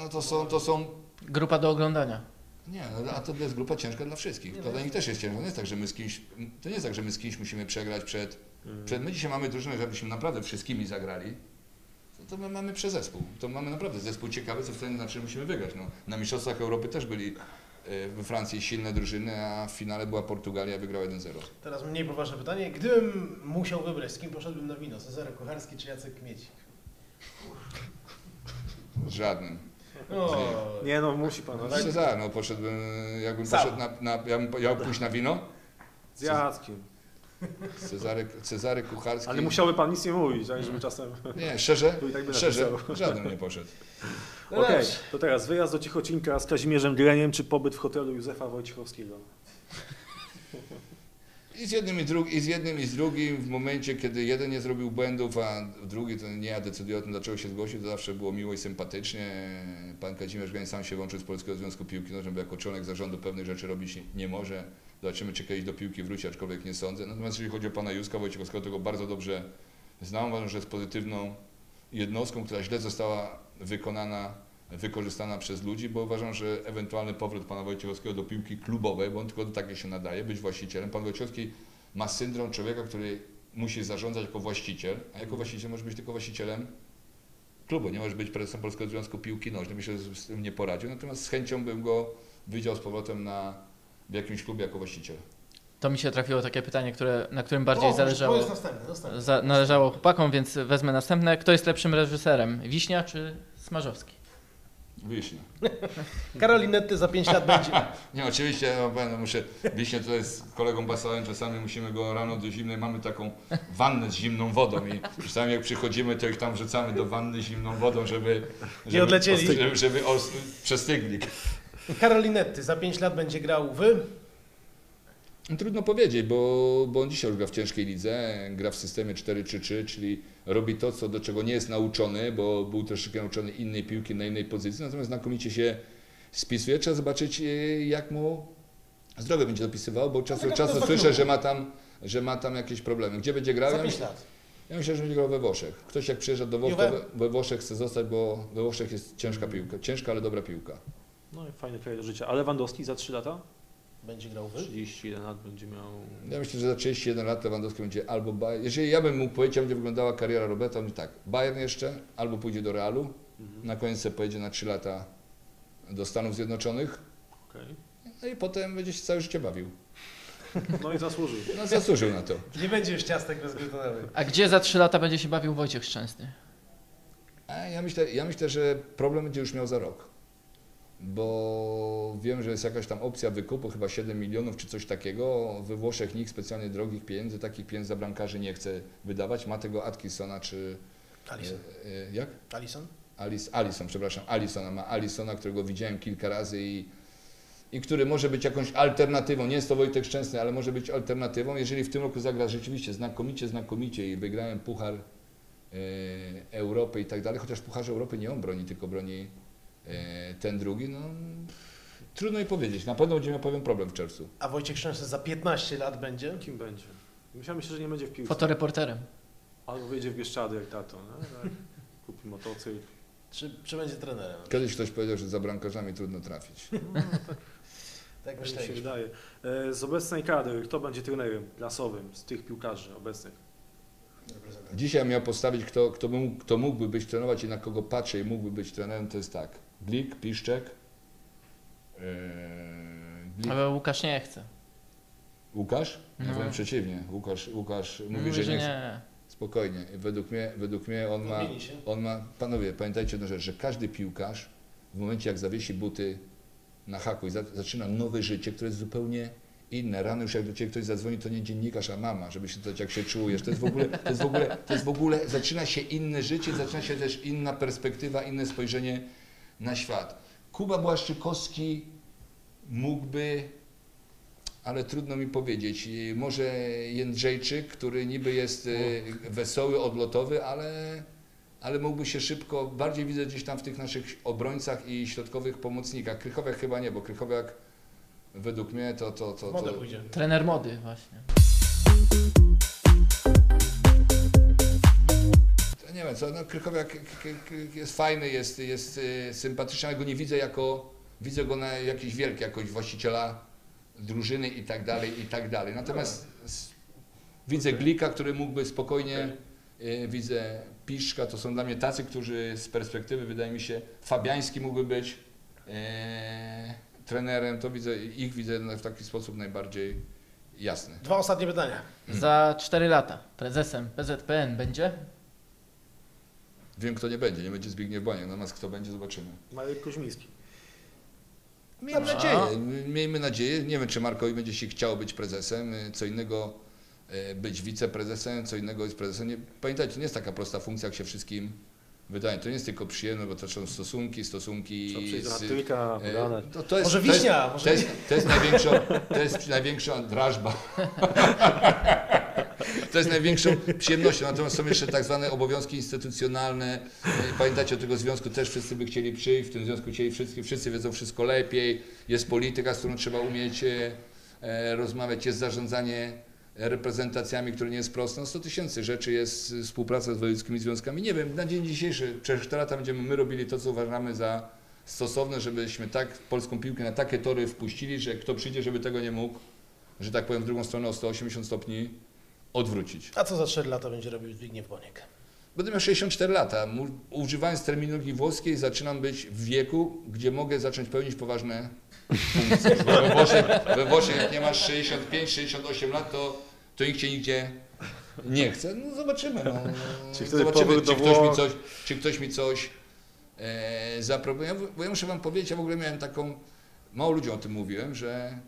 No to są, to są Grupa do oglądania. Nie, no, a to jest grupa ciężka dla wszystkich. To dla nich też jest ciężko. To nie jest tak, że my z kimś, to nie jest tak, że my z kimś musimy przegrać przed, przed my dzisiaj mamy drużynę, żebyśmy naprawdę wszystkimi zagrali. To, my mamy przez zespół. To mamy naprawdę zespół ciekawy, co wtedy znaczy, musimy wygrać. No, na Mistrzostwach Europy też byli e, we Francji silne drużyny, a w finale była Portugalia, wygrała 1-0. Teraz mniej poważne pytanie. Gdybym musiał wybrać, z kim poszedłbym na wino? Cezary Kucharski czy Jacek Kmiecik? Żadnym. Nie no, musi pan. No, tak? Cezar, no poszedłbym, jakbym Sam. poszedł na, na ja bym miał pójść na wino, Z Jackiem. Cezary, Cezary Kucharski. Ale musiałby pan nic nie mówić, tak, żeby czasem... Nie, szczerze, To i tak by szczerze, żaden nie poszedł. no Okej, dobrze. to teraz wyjazd do Cichocinka z Kazimierzem Greniem, czy pobyt w hotelu Józefa Wojciechowskiego? I z jednym i, drug, i z jednym i z drugim w momencie, kiedy jeden nie zrobił błędów, a drugi to nie ja decyduję o tym, dlaczego się zgłosił, to zawsze było miło i sympatycznie. Pan Kazimierz Gań sam się łączył z Polskiego Związku Piłki Nożnej, bo jako członek zarządu pewnych rzeczy robić nie może. Zobaczymy, czy kiedyś do piłki wróci, aczkolwiek nie sądzę. Natomiast jeżeli chodzi o pana Józka Wojciechowskiego, to go bardzo dobrze znam. Uważam, że jest pozytywną jednostką, która źle została wykonana, wykorzystana przez ludzi, bo uważam, że ewentualny powrót pana Wojciechowskiego do piłki klubowej, bo on tylko do takiej się nadaje, być właścicielem. Pan Wojciechowski ma syndrom człowieka, który musi zarządzać jako właściciel, a jako właściciel może być tylko właścicielem klubu, nie może być prezesem Polskiego Związku Piłki Nożnej. Myślę, że z tym nie poradził, natomiast z chęcią bym go widział z powrotem na, w jakimś klubie jako właściciel. To mi się trafiło takie pytanie, które, na którym bardziej O, To zależało, jest następne, następne. za, należało chłopakom, więc wezmę następne. Kto jest lepszym reżyserem? Wiśnia czy Smarzowski? Wiśnia. Karolinetty za 5 lat będzie. Nie, oczywiście, no, muszę, Wiśnie tutaj z kolegą Basalem czasami musimy go rano do zimnej, mamy taką wannę z zimną wodą i czasami jak przychodzimy, to ich tam wrzucamy do wanny z zimną wodą, żeby, żeby, odlecieli. żeby, żeby os- przestygli. Karolinetty za 5 lat będzie grał wy. No, Trudno powiedzieć, bo, bo on dzisiaj już gra w ciężkiej lidze, gra w systemie 4-3-3, czyli robi to, co, do czego nie jest nauczony, bo był troszeczkę nauczony innej piłki na innej pozycji, natomiast znakomicie się spisuje. Trzeba zobaczyć, e, jak mu zdrowie będzie dopisywał, bo czasu tak czasu słyszę, że ma, tam, że ma tam jakieś problemy. Gdzie będzie grał? Za Ja 5 myślę, lat. ja myślę, że będzie grał we Włoszech. Ktoś jak przyjeżdża do Włoch, we, we Włoszech chce zostać, bo we Włoszech jest ciężka piłka. Ciężka, ale dobra piłka. No i fajny kraj do życia. A Lewandowski za 3 lata? Będzie grał wy. 31 lat będzie miał... Ja myślę, że za 31 lat Lewandowski będzie albo Bayern. Jeżeli ja bym mógł powiedzieć, jak będzie wyglądała kariera Roberta, on tak, Bayern jeszcze, albo pójdzie do Realu, na koniec pojedzie na 3 lata do Stanów Zjednoczonych, Okej. no i potem będzie się całe życie bawił. No i zasłużył. No zasłużył na to. Nie będzie już ciastek bezglutenowych. A gdzie za 3 lata będzie się bawił Wojciech Szczęsny? A ja myślę, ja myślę, że problem będzie już miał za rok. Bo wiem, że jest jakaś tam opcja wykupu, chyba 7 milionów czy coś takiego. We Włoszech nikt specjalnie drogich pieniędzy, takich pieniędzy za bramkarzy nie chce wydawać. Ma tego Atkinsona czy... Alison. e, e, Jak? Alison? Alison, przepraszam, Alisona ma Alisona, którego widziałem kilka razy i, i który może być jakąś alternatywą. Nie jest to Wojtek Szczęsny, ale może być alternatywą. Jeżeli w tym roku zagra rzeczywiście znakomicie, znakomicie i wygrałem Puchar e, Europy i tak dalej, chociaż Pucharze Europy nie on broni, tylko broni e, ten drugi, no trudno mi powiedzieć. Na pewno będzie miał pewien problem w czerwcu. A Wojciech Szczęsny za 15 lat będzie? Kim będzie? Myślałem, że nie będzie w piłce. Fotoreporterem. Albo wyjdzie w Bieszczady jak tato. No, tak. Kupi motocykl. Czy, czy będzie trenerem? Kiedyś ktoś powiedział, że za bramkarzami trudno trafić. Tak Tak mi się myśleliśmy. wydaje. E, Z obecnej kadry, kto będzie trenerem klasowym z tych piłkarzy obecnych? Dzisiaj miał postawić, kto, kto, mógł, kto mógłby być trenować i na kogo patrzę i mógłby być trenerem, to jest tak. Glik, Piszczek, yy, Glik, Ale Łukasz nie chce. Łukasz? No. No. Wręcz przeciwnie. Łukasz, Łukasz mówi, Mówi, że, że nie. nie. Spokojnie. Według mnie, według mnie on ma, on ma... Panowie, pamiętajcie jedną rzecz, że każdy piłkarz w momencie jak zawiesi buty na haku i za, zaczyna nowe życie, które jest zupełnie inne. Rano już jak do Ciebie ktoś zadzwoni, to nie dziennikarz, a mama, żeby się pytać, jak się czujesz. To jest w ogóle, to jest w ogóle, to jest w ogóle, zaczyna się inne życie, zaczyna się też inna perspektywa, inne spojrzenie na świat. Kuba Błaszczykowski mógłby, ale trudno mi powiedzieć, i może Jędrzejczyk, który niby jest e, wesoły, odlotowy, ale, ale mógłby się szybko, bardziej widzę gdzieś tam w tych naszych obrońcach i środkowych pomocnikach. Krychowiak chyba nie, bo Krychowiak według mnie to... to, to, Modę to pójdzie. Trener mody właśnie. Co, no, Krychowiak jest fajny, jest, jest e, sympatyczny, ale go nie widzę jako, widzę go na jakiś wielki, jakoś właściciela drużyny i tak dalej, i tak dalej. Natomiast s- widzę Glika, który mógłby spokojnie, e, widzę Piszka, to są dla mnie tacy, którzy z perspektywy, wydaje mi się, Fabiański mógłby być e, trenerem, to widzę, ich widzę w taki sposób najbardziej jasny. Dwa ostatnie pytania. Za 4 lata prezesem PZPN będzie? Wiem, kto nie będzie, nie będzie Zbigniew Boniek, natomiast kto będzie, zobaczymy. Marek Koźmiński. Miejmy A. nadzieję, miejmy nadzieję. Nie wiem, czy Markowi będzie się chciało być prezesem, co innego e, być wiceprezesem, co innego jest prezesem. Nie, pamiętajcie, nie jest taka prosta funkcja, jak się wszystkim wydanie. To nie jest tylko przyjemne, bo to są stosunki, stosunki z, e, podane. to, to jest, Może to jest, wiśnia, może to jest, to jest, największa, to jest największa drażba. To jest największą przyjemnością. Natomiast są jeszcze tak zwane obowiązki instytucjonalne. E, Pamiętacie o tego związku też wszyscy by chcieli przyjść, w tym związku chcieli wszyscy, wszyscy wiedzą wszystko lepiej. Jest polityka, z którą trzeba umieć e, e, rozmawiać, jest zarządzanie reprezentacjami, które nie jest proste. No 100 tysięcy rzeczy jest współpraca z wojewódzkimi związkami. Nie wiem, na dzień dzisiejszy, przez 4 lata będziemy my robili to, co uważamy za stosowne, żebyśmy tak polską piłkę na takie tory wpuścili, że kto przyjdzie, żeby tego nie mógł, że tak powiem, w drugą stronę o 180 stopni odwrócić. A co za 4 lata będzie robił Zbigniew Boniek? Będę miał 64 lata. Używając terminologii włoskiej, zaczynam być w wieku, gdzie mogę zacząć pełnić poważne funkcje. Bo we Włoszech, we Włoszech jak nie masz 65-68 lat, to, to nikt cię nigdzie nie chce. No zobaczymy. No. Zobaczymy, czy ktoś, mi coś, czy ktoś mi coś e, zaproponuje. Ja- Bo ja muszę wam powiedzieć, ja w ogóle miałem taką, mało ludziom o tym mówiłem, że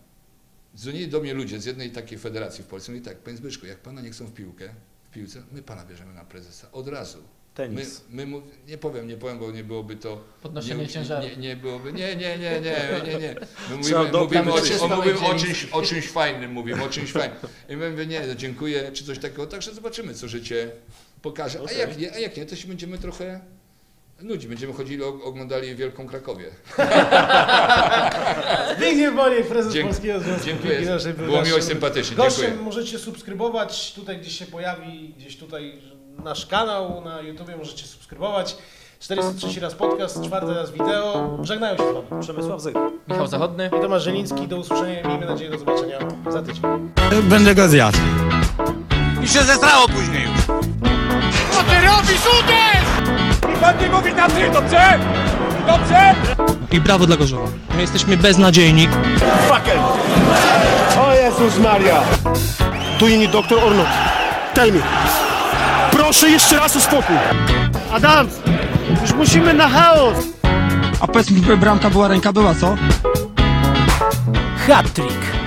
dzwonili do mnie ludzie z jednej takiej federacji w Polsce. Mówi tak, panie Zbyszku, jak pana nie chcą w piłkę, w piłce, my pana bierzemy na prezesa. Od razu. My, Tenis. my mów, nie powiem, nie powiem, bo nie byłoby to. Podnoszenie nie, ciężaru. Nie, nie byłoby. Nie, nie, nie, nie, nie, nie. My mówimy, mówimy, o, czymś- mówimy o, czymś, o czymś fajnym, mówimy o czymś fajnym. I my mówimy, nie, no dziękuję, czy coś takiego. Także zobaczymy, co życie pokaże. A jak nie, a jak nie, to się będziemy trochę nudzi. Będziemy chodzili, og- oglądali Wielką Krakowię. Zbigniew Boniek, prezes Dziękuję. Polskiego Związku Dziękuję. Nożnej, był Było miło i sympatycznie. Gościem Dziękuję. możecie subskrybować, tutaj gdzieś się pojawi, gdzieś tutaj nasz kanał na YouTubie, możecie subskrybować. 403 raz podcast, czwarty raz wideo. Żegnają się z Wami. Przemysław Zyk. Michał Zachodny. I Tomasz Żeliński, do usłyszenia i miejmy nadzieję do zobaczenia za tydzień. Będę go zjadł. I się zestrało później już. Co ty robisz? Uderz! Pan nie mówi na ty, dobrze? Dobrze? I brawo dla Gorzowa. My jesteśmy beznadziejni. O Jezus Maria! Do you need doctor or not? Tell me. Proszę jeszcze raz o spokój. Adams, już musimy na chaos. A powiedz mi, bramka była, ręka była, co? Hat-trick.